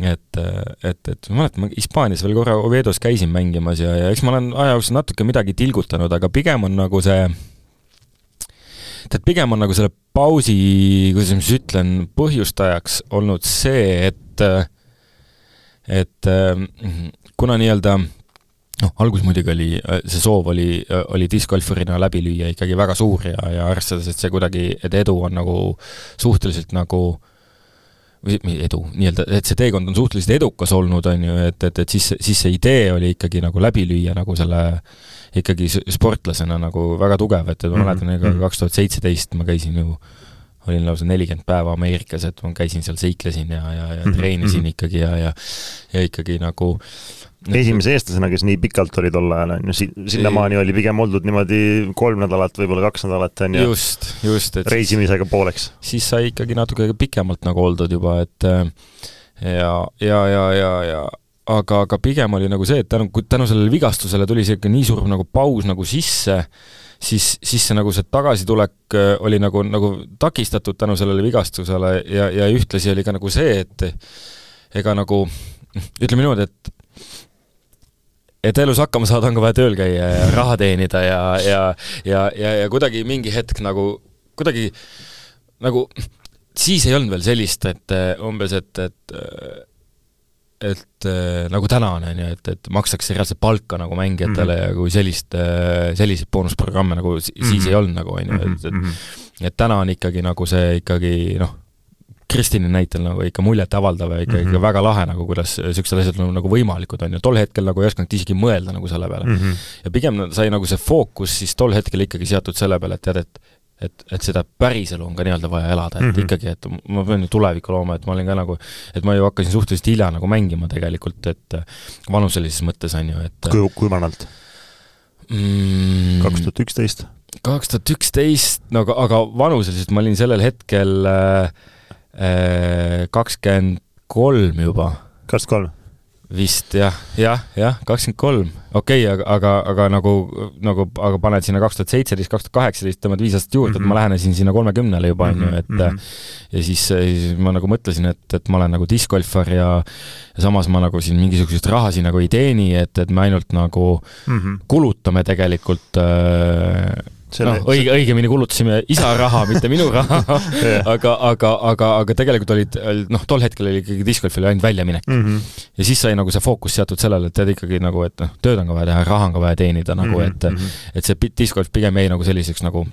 et, et, et ma mäletan, ma Hispaanias veel korra Oviedos käisin mängimas ja, ja eks ma olen aja jooksul natuke midagi tilgutanud, aga pigem on nagu see tead, pigem on nagu selle pausi, kuidas ma siis ütlen, põhjustajaks olnud see, et et kuna nii-öelda noh, alguses muidugi oli, see soov oli, oli discgolfarina läbi lüüa ikkagi väga suur ja, ja arvestades, et see kuidagi, et edu on nagu suhteliselt nagu või edu, nii-öelda, et see teekond on suhteliselt edukas olnud, on ju, et, et, et siis, siis see idee oli ikkagi nagu läbi lüüa nagu selle ikkagi sportlasena nagu väga tugev, et, et ma mäletan, ega mhm. kaks tuhat seitseteist ma käisin ju olin lausa nelikümmend päeva Ameerikas, et ma käisin seal, seiklesin ja, ja, ja mhm. treenisin ikkagi ja, ja ja ikkagi nagu esimese eestlasena, kes nii pikalt oli tol ajal, on ju, si-, sinnamaani oli pigem oldud niimoodi kolm nädalat, võib-olla kaks nädalat, on ju. just, just, et reisimisega pooleks. siis sai ikkagi natuke pikemalt nagu oldud juba, et ja, ja, ja, ja, ja aga, aga pigem oli nagu see, et tänu, tänu sellele vigastusele tuli ikka nii suur nagu paus nagu sisse, siis, siis see nagu see tagasitulek oli nagu, nagu takistatud tänu sellele vigastusele ja, ja ühtlasi oli ka nagu see, et ega nagu ütleme niimoodi, et et elus hakkama saada, on ka vaja tööl käia ja raha teenida ja, ja, ja, ja, ja kuidagi mingi hetk nagu, kuidagi nagu siis ei olnud veel sellist, et umbes, et, et et äh, nagu täna on, on ju, et, et makstakse reaalselt palka nagu mängijatele mm -hmm. ja kui sellist äh,, selliseid boonusprogramme nagu siis mm -hmm. ei olnud nagu, on ju, et, et mhm. et täna on ikkagi nagu see ikkagi noh, Kristini näitel nagu ikka muljetavaldav ja ikka mm, -hmm. ikka väga lahe nagu, kuidas niisugused asjad nagu, nagu võimalikud on ja tol hetkel nagu ei osanud isegi mõelda nagu selle peale mm. -hmm. ja pigem sai nagu see fookus siis tol hetkel ikkagi seatud selle peale, et tead, et et, et seda päriselu on ka nii-öelda vaja elada, et mm -hmm. ikkagi, et ma pean ju tulevikku looma, et ma olin ka nagu, et ma ju hakkasin suhteliselt hilja nagu mängima tegelikult, et vanuselises mõttes, on ju, et kui, kui vanalt mm.? kaks tuhat üksteist? kaks tuhat üksteist, no aga, aga vanuseliselt ma olin sellel hetkel äh, Äh, kakskümmend kolm juba. kakskümmend kolm? Vist jah, jah, jah, kakskümmend kolm, okei okay,, aga, aga, aga nagu, nagu, aga paned sinna kaks tuhat seitseteist, kaks tuhat kaheksateist, tõmbad viis aastat juurde mm, -hmm. et ma mhm. lähenesin sinna kolmekümnele juba, on ju, et mm -hmm. ja siis, siis ma nagu mõtlesin, et, et ma olen nagu discgolfar ja ja samas ma nagu siin mingisugust raha siin nagu ei teeni, et, et me ainult nagu mm -hmm. kulutame tegelikult äh, Selle, noh, õige, õigemini kulutasime isa raha, mitte minu raha aga, aga, aga, aga tegelikult olid, noh, tol hetkel oli ikkagi discgolf oli ainult väljaminek mm. -hmm. ja siis sai nagu see fookus seatud sellele, et tead ikkagi nagu, et noh, tööd on ka vaja teha, raha on ka vaja teenida nagu mm, -hmm. et mhm. et see discgolf pigem jäi nagu selliseks nagu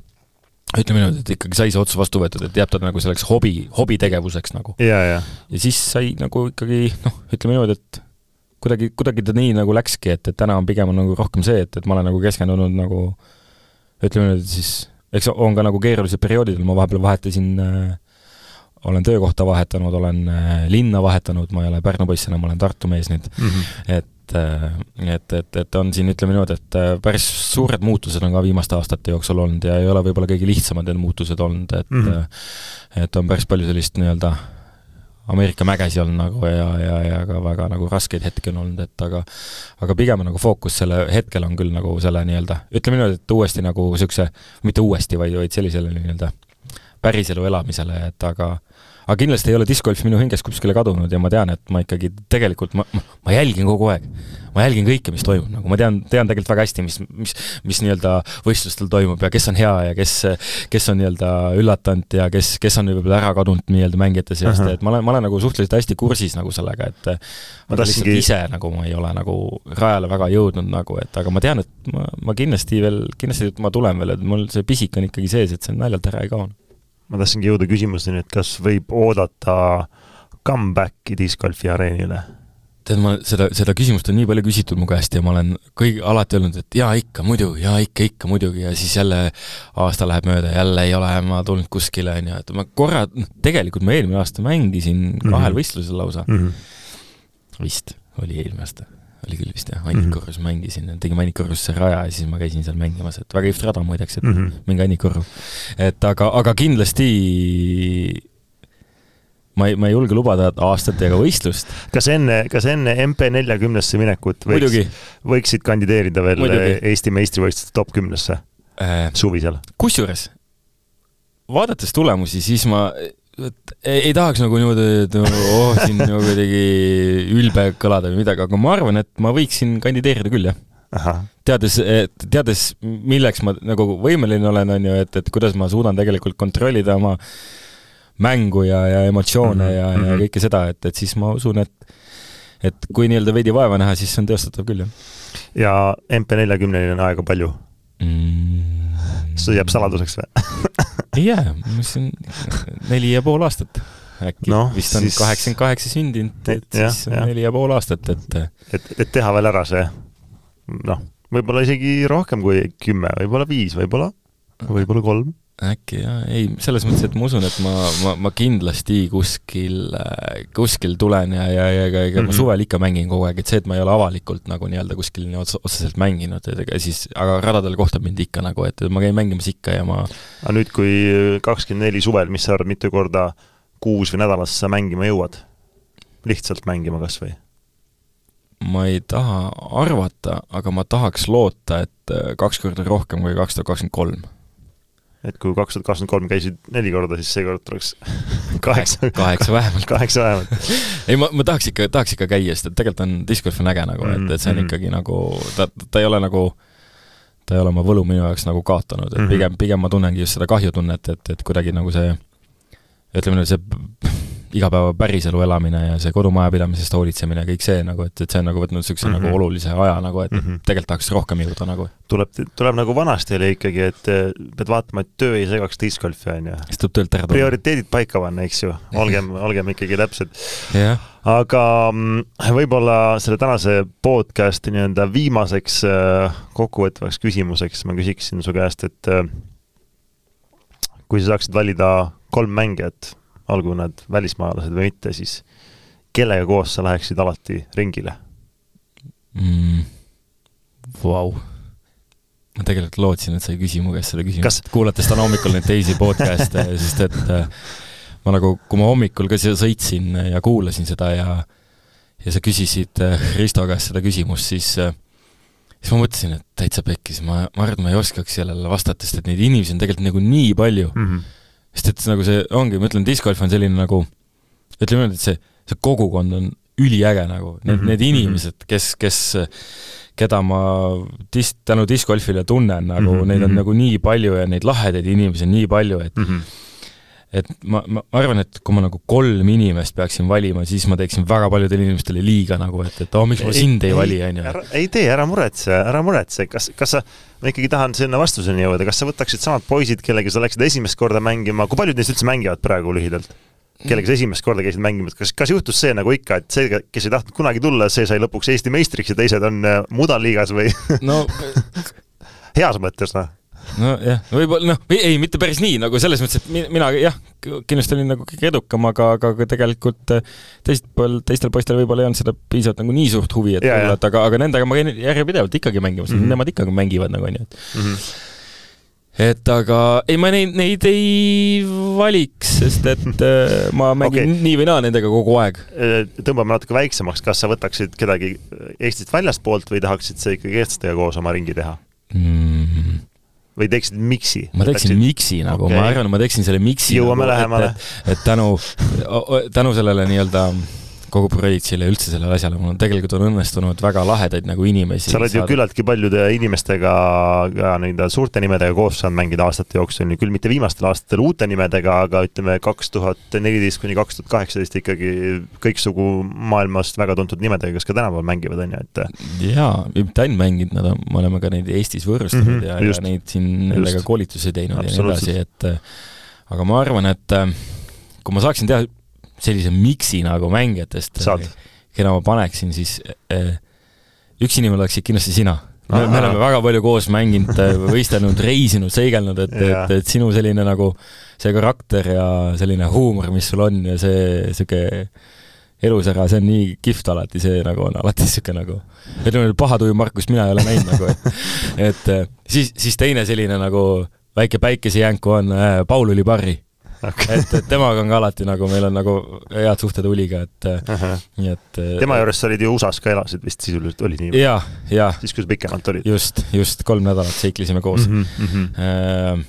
ütleme niimoodi, et ikkagi sai see otsus vastu võetud, et jääb ta nagu selleks hobi, hobitegevuseks nagu. ja, ja. ja siis sai nagu ikkagi noh, ütleme niimoodi, et kuidagi, kuidagi ta nii nagu läkski, et, et täna on pigem on nagu rohkem see, et, et ma olen nagu keskendunud nagu äh, ütleme nüüd siis, eks on ka nagu keerulised perioodid, ma vahepeal vahetasin äh, olen töökohta vahetanud, olen äh, linna vahetanud, ma ei ole Pärnu poiss enam, ma olen Tartu mees nüüd mm, -hmm. et äh, et, et, et on siin, ütleme niimoodi, et äh, päris suured muutused on ka viimaste aastate jooksul olnud ja ei ole võib-olla kõige lihtsamad need muutused olnud, et mm -hmm. et on päris palju sellist nii-öelda Ameerika mägesi olnud nagu ja, ja, ja ka väga nagu raskeid hetki on olnud, et aga aga pigem nagu fookus selle, hetkel on küll nagu selle nii-öelda, ütleme niimoodi, et uuesti nagu niisuguse, mitte uuesti, vaid, vaid sellisele nii-öelda päriselu elamisele, et aga aga kindlasti ei ole discgolf minu hingest kuskile kadunud ja ma tean, et ma ikkagi tegelikult, ma, ma, jälgin kogu aeg. ma jälgin kõike, mis toimub, nagu ma tean, tean tegelikult väga hästi, mis, mis, mis nii-öelda võistlustel toimub ja kes on hea ja kes, kes on nii-öelda üllatanud ja kes, kes on võib-olla ära kadunud nii-öelda mängijate seast uh, -huh. et ma olen, ma olen nagu suhteliselt hästi kursis nagu sellega, et ma tahtsingi ise nagu ma ei ole nagu rajale väga jõudnud nagu, et aga ma tean, et ma, ma kindlasti veel, kindlasti ma tulen veel, et mul see pisik on ikkagi sees, et see naljalt ära ei kao ma tahtsingi jõuda küsimuseni, et kas võib oodata comeback'i discgolfi areenile? tead, ma seda, seda küsimust on nii palju küsitud mu käest ja ma olen kõigi, alati öelnud, et jaa, ikka, muidugi, jaa, ikka, ikka, muidugi, ja siis jälle aasta läheb mööda, jälle ei ole ma tulnud kuskile, on ju, et ma korra, noh, tegelikult ma eelmine aasta mängisin kahel mm -hmm. võistlusel lausa mm. -hmm. vist oli eelmine aasta oli küll vist jah, Annikurus mm -hmm. mängisin, tegime Annikurusse raja ja siis ma käisin seal mängimas, et väga kihvt rada muideks, et mm -hmm. minge Annikurru. et aga, aga kindlasti ma ei, ma ei julge lubada aastatega võistlust. kas enne, kas enne MP neljakümnesse minekut võiks, võiksid kandideerida veel Muidugi. Eesti meistrivõistluste top kümnesse äh, suvisel? kusjuures, vaadates tulemusi, siis ma et ei, ei tahaks nagu niimoodi, et oh, siin nagu kuidagi ülbe kõlada või midagi, aga ma arvan, et ma võiksin kandideerida küll, jah. teades, teades, milleks ma nagu võimeline olen, on ju, et, et kuidas ma suudan tegelikult kontrollida oma mängu ja, ja emotsioone mm -hmm. ja, ja mhm. kõike seda, et, et siis ma usun, et et kui nii-öelda veidi vaeva näha, siis see on teostatav küll, jah. ja MP40-ni on aega palju mm.? see jääb saladuseks või ei jää, mis on neli ja pool aastat äkki no, vist on kaheksakümmend kaheksa sündinud, et siis ja. neli ja pool aastat, et et, et teha veel ära see noh, võib-olla isegi rohkem kui kümme, võib-olla viis, võib-olla, võib-olla kolm äkki jah, ei, selles mõttes, et ma usun, et ma, ma, ma kindlasti kuskil, kuskil tulen ja, ja, ja ega, ega mm -hmm. ma mhm. suvel ikka mängin kogu aeg, et see, et ma ei ole avalikult nagu nii-öelda kuskil nii ots-, otseselt mänginud, et ega siis, aga radadel kohtab mind ikka nagu, et ma käin mängimas ikka ja ma aga nüüd, kui kakskümmend neli suvel, mis sa arvad, mitu korda kuus või nädalas sa mängima jõuad? lihtsalt mängima kas või? ma ei taha arvata, aga ma tahaks loota, et kaks korda rohkem kui kaks tuhat kakskümmend kolm et kui kaks tuhat kakskümmend kolm käisid neli korda, siis seekord tuleks kaheksa. kaheksa vähemalt. kaheksa vähemalt ei, ma, ma tahaks ikka, tahaks ikka käia, sest et tegelikult on disc golf on äge nagu, et, et see on mm ikkagi nagu, ta, ta ei ole nagu, ta ei ole oma võlu minu jaoks nagu kaotanud, et mm -hmm. pigem, pigem ma tunnengi just seda kahjutunnet, et, et kuidagi nagu see, ütleme nüüd see igapäeva päriselu elamine ja see kodumajapidamisest hoolitsemine, kõik see nagu, et, et see on nagu võtnud niisuguse mm -hmm. nagu mhm. olulise aja nagu, et mm -hmm. tegelikult tahaks rohkem jõuda nagu. tuleb, tuleb nagu vanasti oli ikkagi, et eh, pead vaatama, et töö ei segaks disc golfi, on ju. siis tuleb töölt ära tulla. prioriteedid paika panna, eks ju, olgem, olgem ikkagi täpsed yeah.. aga mm, võib-olla selle tänase podcast'i nii-öelda viimaseks eh, kokkuvõtvaks küsimuseks ma küsiksin su käest, et eh, kui sa saaksid valida kolm mängijat olgu nad välismaalased või mitte, siis kellega koos sa läheksid alati ringile mm,? Vau. ma tegelikult lootsin, et sa ei küsi mu käest seda küsimust kuulates täna hommikul neid teisi podcast'e, sest et äh, ma nagu, kui ma hommikul ka siia sõitsin ja kuulasin seda ja ja sa küsisid äh, Risto käest seda küsimust, siis äh, siis ma mõtlesin, et täitsa pekkis, ma, ma arvan, et ma ei oskaks sellele vastata, sest et neid inimesi on tegelikult nagu nii palju mm. -hmm sest et nagu see ongi, ma ütlen, discgolf on selline nagu, ütleme niimoodi, et see, see kogukond on üliäge nagu, need mm, -hmm. need mhm. inimesed, kes, kes, keda ma dis-, tänu discgolfile tunnen, nagu mm -hmm. neid on mhm. nagu nii palju ja neid lahedaid inimesi on nii palju, et mm -hmm et ma, ma arvan, et kui ma nagu kolm inimest peaksin valima, siis ma teeksin väga paljudele inimestele liiga nagu, et, et oh, miks ma sind ei, ei vali, on ju. ei tee, ära muretse, ära muretse, kas, kas sa, ma ikkagi tahan sinna vastuseni jõuda, kas sa võtaksid samad poisid, kellega sa läksid esimest korda mängima, kui paljud neist üldse mängivad praegu lühidalt? kellega sa esimest korda käisid mängimas, kas, kas juhtus see nagu ikka, et see, kes ei tahtnud kunagi tulla, see sai lõpuks Eesti meistriks ja teised on äh, mudaliigas või? No heas mõttes, noh nojah, võib-olla noh, ei, mitte päris nii nagu selles mõttes, et mina jah, kindlasti olin nagu kõige edukam, aga, aga tegelikult äh, teist pool, teistel poistel võib-olla ei olnud seda piisavalt nagu nii suurt huvi, et et aga, aga nendega ma käin järjepidevalt ikkagi mängimas mm, -hmm. nemad ikkagi mängivad nagu onju, et mm -hmm et aga ei, ma neid, neid ei valiks, sest et äh, ma mängin okay. nii või naa nendega kogu aeg. Äh, tõmbame natuke väiksemaks, kas sa võtaksid kedagi Eestist väljastpoolt või tahaksid sa ikkagi eestlastega koos oma ringi teha mm.? Või teeksid miksi? ma teeksin teeksid... miksi nagu okay., ma arvan, ma teeksin selle miksi jõuame nagu, lähemale. et tänu, tänu sellele nii-öelda kogu ja üldse sellele asjale, mul on tegelikult on õnnestunud väga lahedaid nagu inimesi. sa oled ju küllaltki paljude inimestega ka nii-öelda suurte nimedega koos saanud mängida aastate jooksul, küll mitte viimastel aastatel uute nimedega, aga ütleme, kaks tuhat neliteist kuni kaks tuhat kaheksateist ikkagi kõiksugu maailmast väga tuntud nimedega, kes ka tänapäeval mängivad, on ju, et jaa, mitte ainult mänginud, nad on, me oleme ka neid Eestis võõrustanud mm -hmm, ja, ja neid siin nendega koolitusi teinud ja nii edasi, et aga ma arvan, et kui ma saaksin teha sellise miksi nagu mängijatest, keda ma paneksin, siis äh, üks inimene oleksid kindlasti sina. me, me oleme väga palju koos mänginud, äh, võistelnud, reisinud, seigelnud, et, et, et sinu selline nagu see karakter ja selline huumor, mis sul on ja see niisugune elusära, see on nii kihvt alati, see nagu on alati niisugune nagu, ütleme, paha tuju Markust mina ei ole näinud nagu, et et äh, siis, siis teine selline nagu väike päikesejänku on äh, Paul Ulibarri okay. et, et temaga on ka alati nagu, meil on nagu head suhted Uliga, et -huh. nii et tema juures sa olid ju USA-s ka elasid vist sisuliselt, oli nii? jaa, jaa. siis, kui sa pikemalt olid? just, just, kolm nädalat seiklesime koos mm. -hmm, mm -hmm.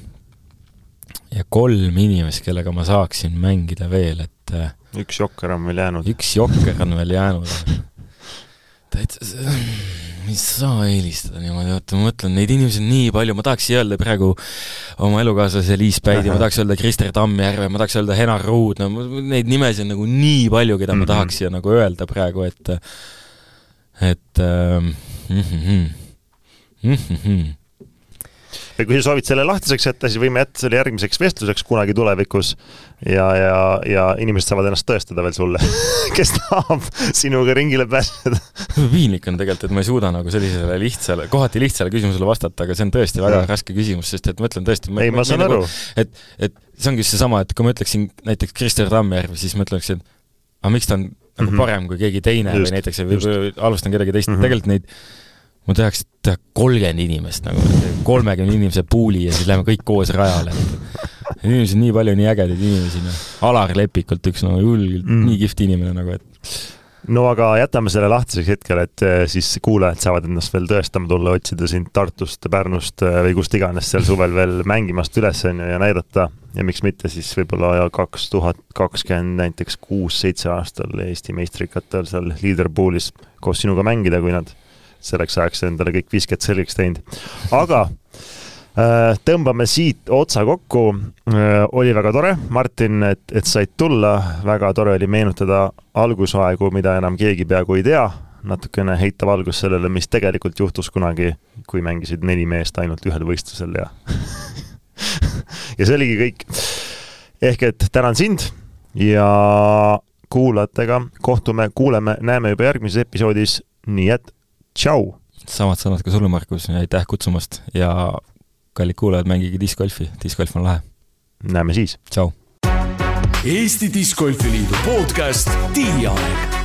ja kolm inimest, kellega ma saaksin mängida veel, et äh, üks jokker on veel jäänud. üks jokker on veel jäänud. Täitsa, ei saa eelistada niimoodi, oota ma mõtlen, neid inimesi on nii palju, ma tahaks öelda praegu oma elukaaslase Liis Päidi, ma tahaks öelda Krister Tammjärve, ma tahaks öelda Henar Ruud, no neid nimesid on nagu nii palju, keda mm -hmm. ma mhm. tahaks siia nagu öelda praegu, et et ähm, mm -hmm, mm -hmm ja kui sa soovid selle lahtiseks jätta, siis võime jätta selle järgmiseks vestluseks kunagi tulevikus ja, ja, ja inimesed saavad ennast tõestada veel sulle kes tahab sinuga ringile pääseda piinlik on tegelikult, et ma ei suuda nagu sellisele lihtsale, kohati lihtsale küsimusele vastata, aga see on tõesti väga ja. raske küsimus, sest et ma ütlen tõesti ei, ma saan aru. et, et see ongi just seesama, et kui ma ütleksin näiteks Krister Tammjärv, siis ma ütleksin, aga miks ta on nagu mm -hmm. parem kui keegi teine just, või näiteks, või alustan kedagi teist mm, -hmm. tegelikult neid ma tahaks teha kolmkümmend inimest nagu, kolmekümne inimese pool'i ja siis lähme kõik koos rajale. inimesi on nii palju, nii ägedaid inimesi, noh. Alar Lepikult üks no julgelt mm. nii kihvt inimene nagu, et no aga jätame selle lahtiseks hetkel, et eh, siis kuulajad saavad ennast veel tõestama tulla, otsida sind Tartust, Pärnust eh, või kust iganes seal suvel veel mängimast üles, on ju, ja näidata. ja miks mitte siis võib-olla kaks tuhat kakskümmend näiteks kuus-seitse aastal Eesti meistrikatel seal leaderpoolis koos sinuga mängida, kui nad selleks ajaks endale kõik visked selgeks teinud. aga äh, tõmbame siit otsa kokku. Äh, oli väga tore, Martin, et, et said tulla, väga tore oli meenutada algusaegu, mida enam keegi peaaegu ei tea, natukene heita valgust sellele, mis tegelikult juhtus kunagi, kui mängisid neli meest ainult ühel võistlusel ja ja see oligi kõik. ehk et tänan sind ja kuulajatega kohtume, kuuleme, näeme juba järgmises episoodis, nii et tšau! samad sõnad ka sulle, Markus, aitäh kutsumast ja kallid kuulajad, mängige diskgolfi, diskgolf on lahe. näeme siis! tšau! Eesti Discgolfi Liidu podcast Tiiaeg